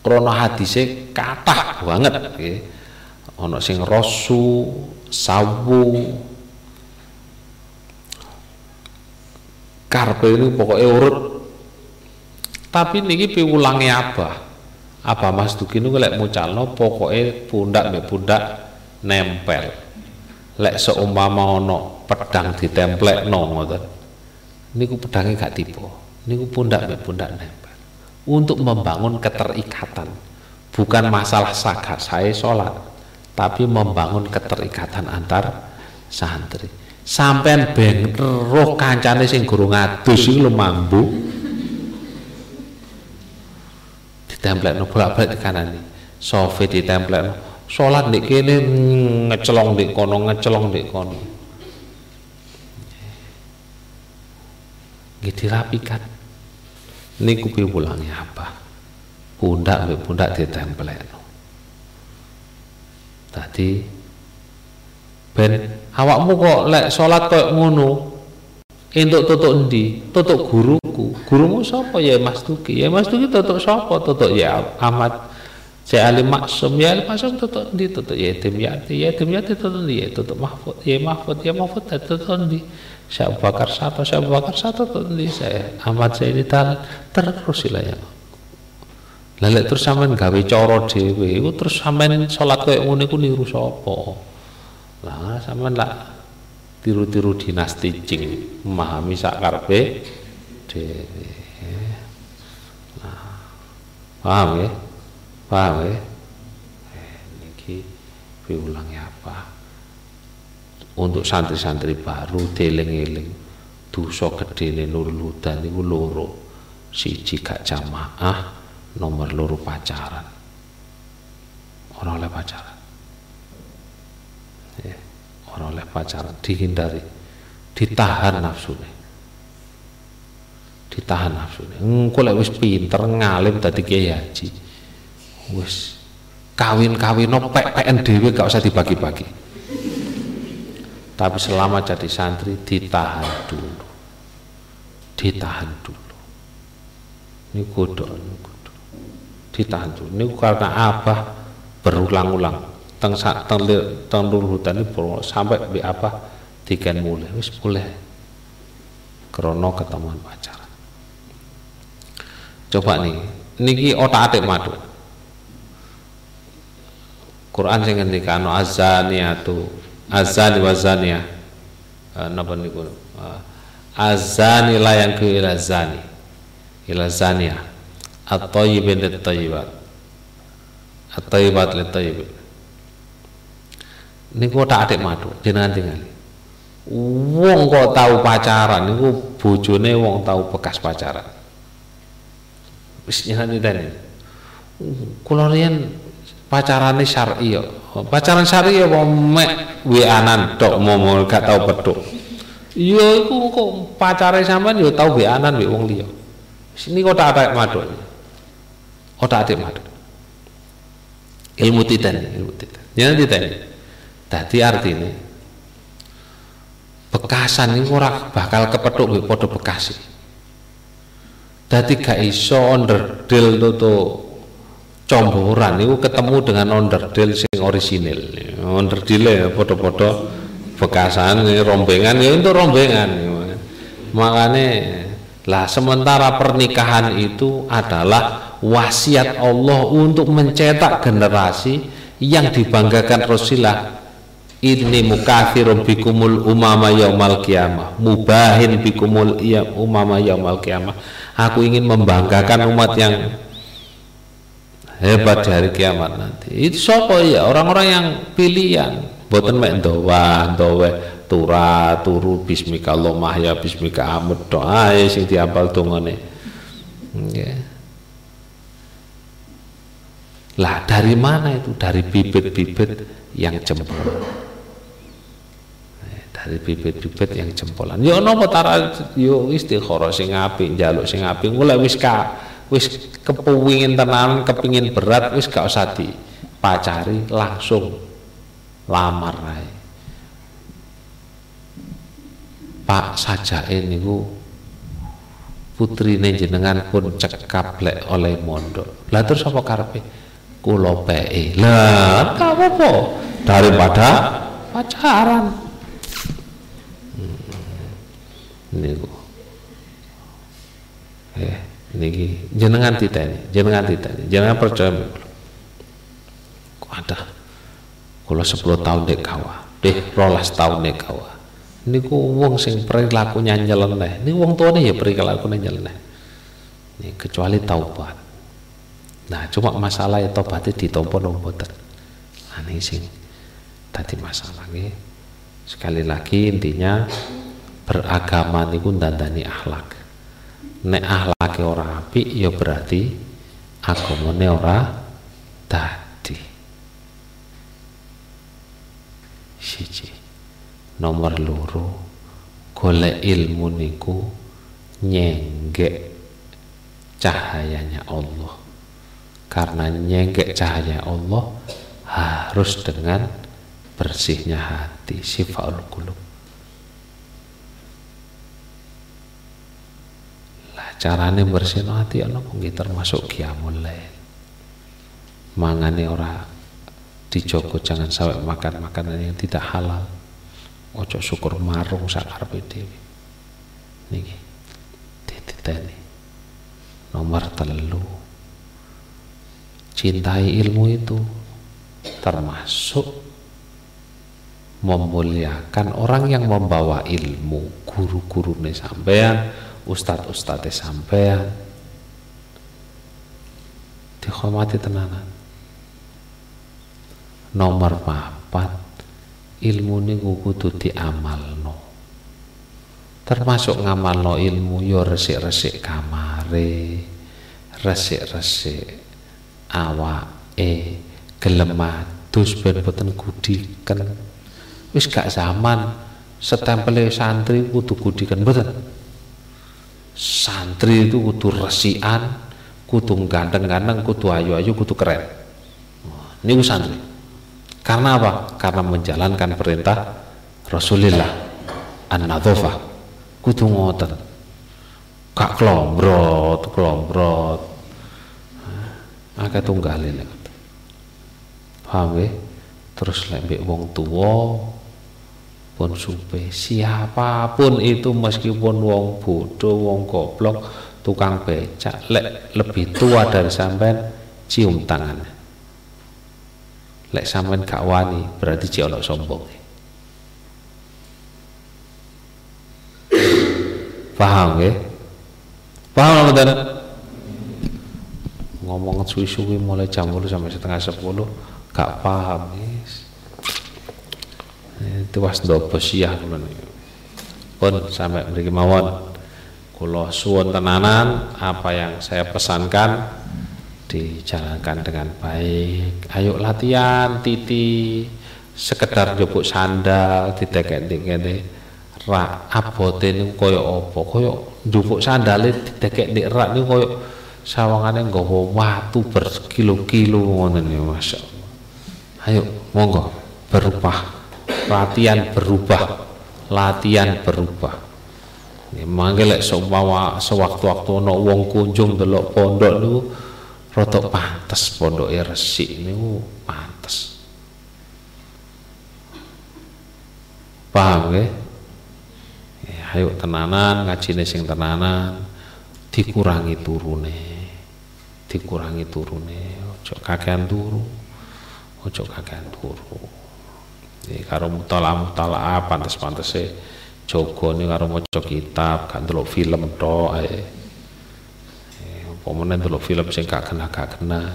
Speaker 1: Krana hadise kathah banget nggih. Ana sing rasu sawu. Karpe ini pokoknya urut tapi niki piwulangi apa apa Mas Duki niku lek mucalno pokoknya pundak mbek pundak nempel. Lek seumpama ono pedang ditemplekno ngoten. Niku pedangnya gak tipe niku pundak mbek pundak nempel. Untuk membangun keterikatan. Bukan masalah sakat saya sholat tapi membangun keterikatan antar santri. Sampean ben roh kancane sing guru ngadus iki lho mambu. Ditemplekno bolak-balik kanane sofe ditemplekno salat ndek kene ngecelong ndek kono ngecelong ndek kono. Nggih dirapikan. Niku piwulangi apa? Pundak mbek pundak ditemplekno tadi ben awakmu kok lek salat kok ngono entuk tutuk endi? Tutuk guruku. Gurumu sapa? Ya Mas Tuki ya Mas Tuki tutuk sapa? Tutuk ya Ahmad saya alim maksum ya alim maksum tutup di tutup yatim yati yatim yati tutup di tutup mahfud ya mahfud ya mahfud tutup di. Saya bakar satu saya bakar satu tutup di. Saya Ahmad saya tangan terus silanya lalu terus sampean gawe coro dewe terus sampean sholat kayak ngono iku niru sapa? Lah sampean lah tiru-tiru dinasti jing memahami sakarpe dewe nah, paham ya paham ya eh, ini diulangi apa? Untuk santri-santri baru deling-eling dosa gedene Nurul Huda niku loro siji gak jamaah nomor loro pacaran. Orang oleh pacaran. Ya, orang oleh pacaran. Dihindari. Ditahan nafsunya ditahan nafsunya engko lek wis pinter ngalim dadi kiai haji wis. Kawin-kawin no PPN dhewe gak usah dibagi-bagi. tapi selama jadi santri ditahan dulu. Ditahan dulu. Ini kodok ditahan dulu. Ini karena apa berulang-ulang. Teng teng teng hutan ini sampai di apa tiga mulai wis mulai krono ketemuan pacaran. Coba nih niki otak atik madu Quran sing ngendikano azaniatu azani wa zania uh, napa niku? Uh, azani la yang ke ila zani. Ila zania at-tayyibin lit-tayyibat. At-tayyibat lit-tayyibin niku tak adik madu jenengan tinggal. Wong kok tahu pacaran niku bojone wong tahu bekas pacaran. Wis jenengan ditanya kula riyen pacarane syar'i yo. Pacaran syar'i apa mek wianan tok momo gak tau petuk. Iya iku kok pacare sampean yo tau wianan mbek wong liya. Sini kok tak ada maduk. Oh tak ada maduk. Ilmu titan, ilmu titan. Jangan titan. Tadi artinya bekasan ini ora bakal kepethuk mbek padha bekasi. Dadi gak iso onderdil tuh comboran itu ketemu dengan onderdil sing orisinil. Onderdil ya foto-foto bekasan ini rombengan ya itu rombengan makanya lah sementara pernikahan itu adalah wasiat Allah untuk mencetak generasi yang dibanggakan Rasulullah. Ini mukathirun bikumul umama yaumal kiamah mubahin bikumul iya umama yaumal kiamah. Aku ingin membanggakan umat yang hebat di hari kiamat nanti. Itu siapa ya? Orang-orang yang pilihan. Boten mek doa doa tura turu bismika Allahumma ya bismika amud doa sing diapal dongane. Yeah. lah dari mana itu? Dari bibit-bibit yang jempol. Eh, dari bibit-bibit yang jempolan. Yo nopo tara yo istikharah sing apik njaluk sing apik mulai wis ka wis kepingin tenan kepingin berat wis gak usah dipacari langsung lamar ae. Pak saja ini ku putri jenengan pun cekap lek oleh mondok. Lah terus apa karpe kulo pei lah apa daripada pacaran. Hmm. ini ku eh niki jenengan titeni jenengan titeni jenengan. Percaya kok ada? Kalau 10 tahun dek kawa. Deh rolas tahun dek kawa. Niku wong sing perilakunya nyeleneh. Ini wong tuane ya perilakunya nyeleneh. Ini kecuali taubat. Nah cuma masalah ya taubatnya ditompo nang boten nah ini sing tadi masalah nih sekali lagi intinya beragama niku dandani akhlak nek ahlake ora apik ya berarti agamane ora dadi. Siji. Nomor loro golek ilmu niku nyenggek cahayanya Allah. Karena nyenggek cahaya Allah harus dengan bersihnya hati sifaul qulub carane hati ana kuwi termasuk qiyamul lail mangane ora dijogo jangan sampai makan makanan yang tidak halal. Ojo syukur marung sakarepe dhewe. Niki dititeni. Nomor telu. Cintai ilmu itu termasuk memuliakan orang yang membawa ilmu guru-guru nih sampean ustadz-ustadz sampean. Dihormati tenanan. Nomor papat ilmu ini kudu diamalno. Termasuk ngamalno ilmu yo resik-resik kamare resik-resik awake gelem matus ben boten gudiken wis gak zaman setempel santri kudu gudiken boten santri itu kudu resikan kudu ganteng-ganteng kudu ayu-ayu kudu keren. Ini santri. Karena apa? Karena menjalankan perintah Rasulullah an-nadhofah. Kudu ngoten. Kak klombrot klombrot akeh tunggalin. Paham ya terus lembek wong tua pun supe. Siapa pun itu meskipun wong bodoh wong goblok tukang becak lek lebih tua dari sampean cium tangannya. Lek sampean gak wani berarti cek ono sombong. Paham ya? Paham mboten ngomong suwi-suwi mulai jam 10 sampai setengah 10 gak paham guys itu was dobo siah pun sampai mriki mawon. Kula suwun tenanan apa yang saya pesankan dijalankan dengan baik. Ayo latihan titi sekedar jupuk sandal didekek-dekek rak abote niku kaya apa? Kaya njupuk sandale didekek nek rak niku kaya sawangane nggawa watu berkilo-kilo ngono niku masyaallah ayo monggo berubah latihan berubah. Latihan berubah. Ya mangke lek sewaktu-waktu ana wong kunjung delok pondok niku rada pantes pondoke resik niku pantes. Paham nggih? Ya, ayo tenanan ngajine sing tenanan dikurangi turune. Dikurangi turune ojo kakean turu ojo kakean turu iki karo mutala mutala pantes-pantese jogo nih karo maca kitab gak ndelok film tok ae. Pemenang dulu film sing gak kena gak kena.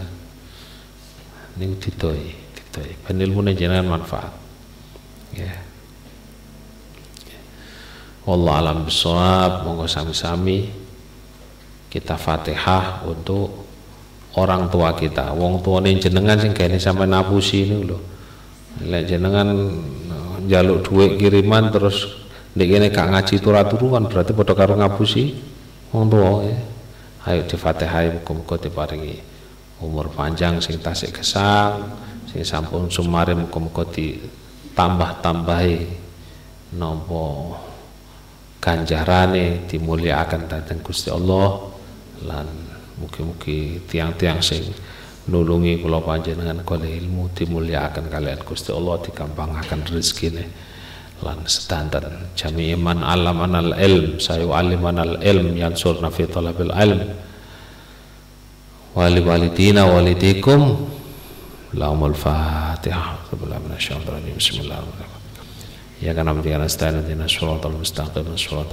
Speaker 1: Ini ditoi ditoi ben ilmune jenengan manfaat. Ya. Allah alam bisawab monggo sami-sami kita Fatihah untuk orang tua kita. Wong tua ini jenengan sing kene sampai nabusi ini loh lek jenengan jaluk duit kiriman terus ndek kene gak ngaji turu kan berarti padha karo ngapusi wong tua ya. Ayo difatihai muga-muga diparingi umur panjang sing tasik gesang sing sampun sumare muga-muga ditambah-tambahi nopo ganjarane dimuliakan datang Gusti Allah. Lan mugi-mugi tiang-tiang sing nulungi kula panjenengan kali ilmu dimuliakan kalian Gusti Allah dikampangaken rezekine. Lan standar jami iman alam anal ilm sayu alim anal ilm yansurna fi talabil ilm. Wali walidina walidikum lahumul fatihah Bismillahirrahmanirrahim Ya kan amri kana stain dina suratal mustaqim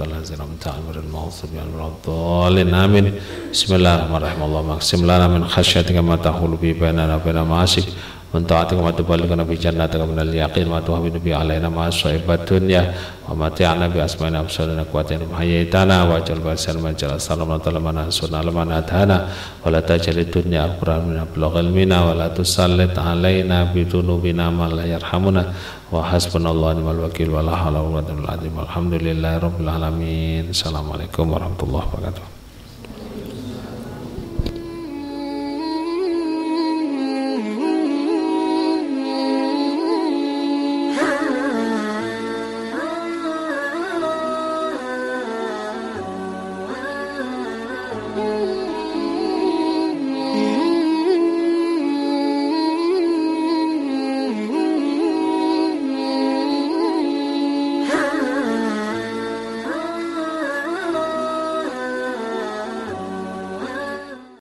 Speaker 1: ladzina amta'al maril maghdubi alaihim amin Bismillahirrahmanirrahim Allahumma aqsim lana min khasyatika ma tahulu bi bainana wa bain ma'asik من طاعتك ما تبلغنا بجنتك من اليقين ما تهون به علينا ما صعب الدنيا ومتعنا بأسمائنا وأبصارنا قوتنا ما حييتنا واجعل بأسر من جل سلامنا طلبنا انصرنا لمن أتانا ولا تجعل الدنيا أكبر من بلغ علمنا ولا تسلط علينا بذنوبنا من لا يرحمنا وحسبنا الله ونعم الوكيل ولا حول ولا قوة إلا بالله الحمد لله رب العالمين السلام عليكم ورحمة الله وبركاته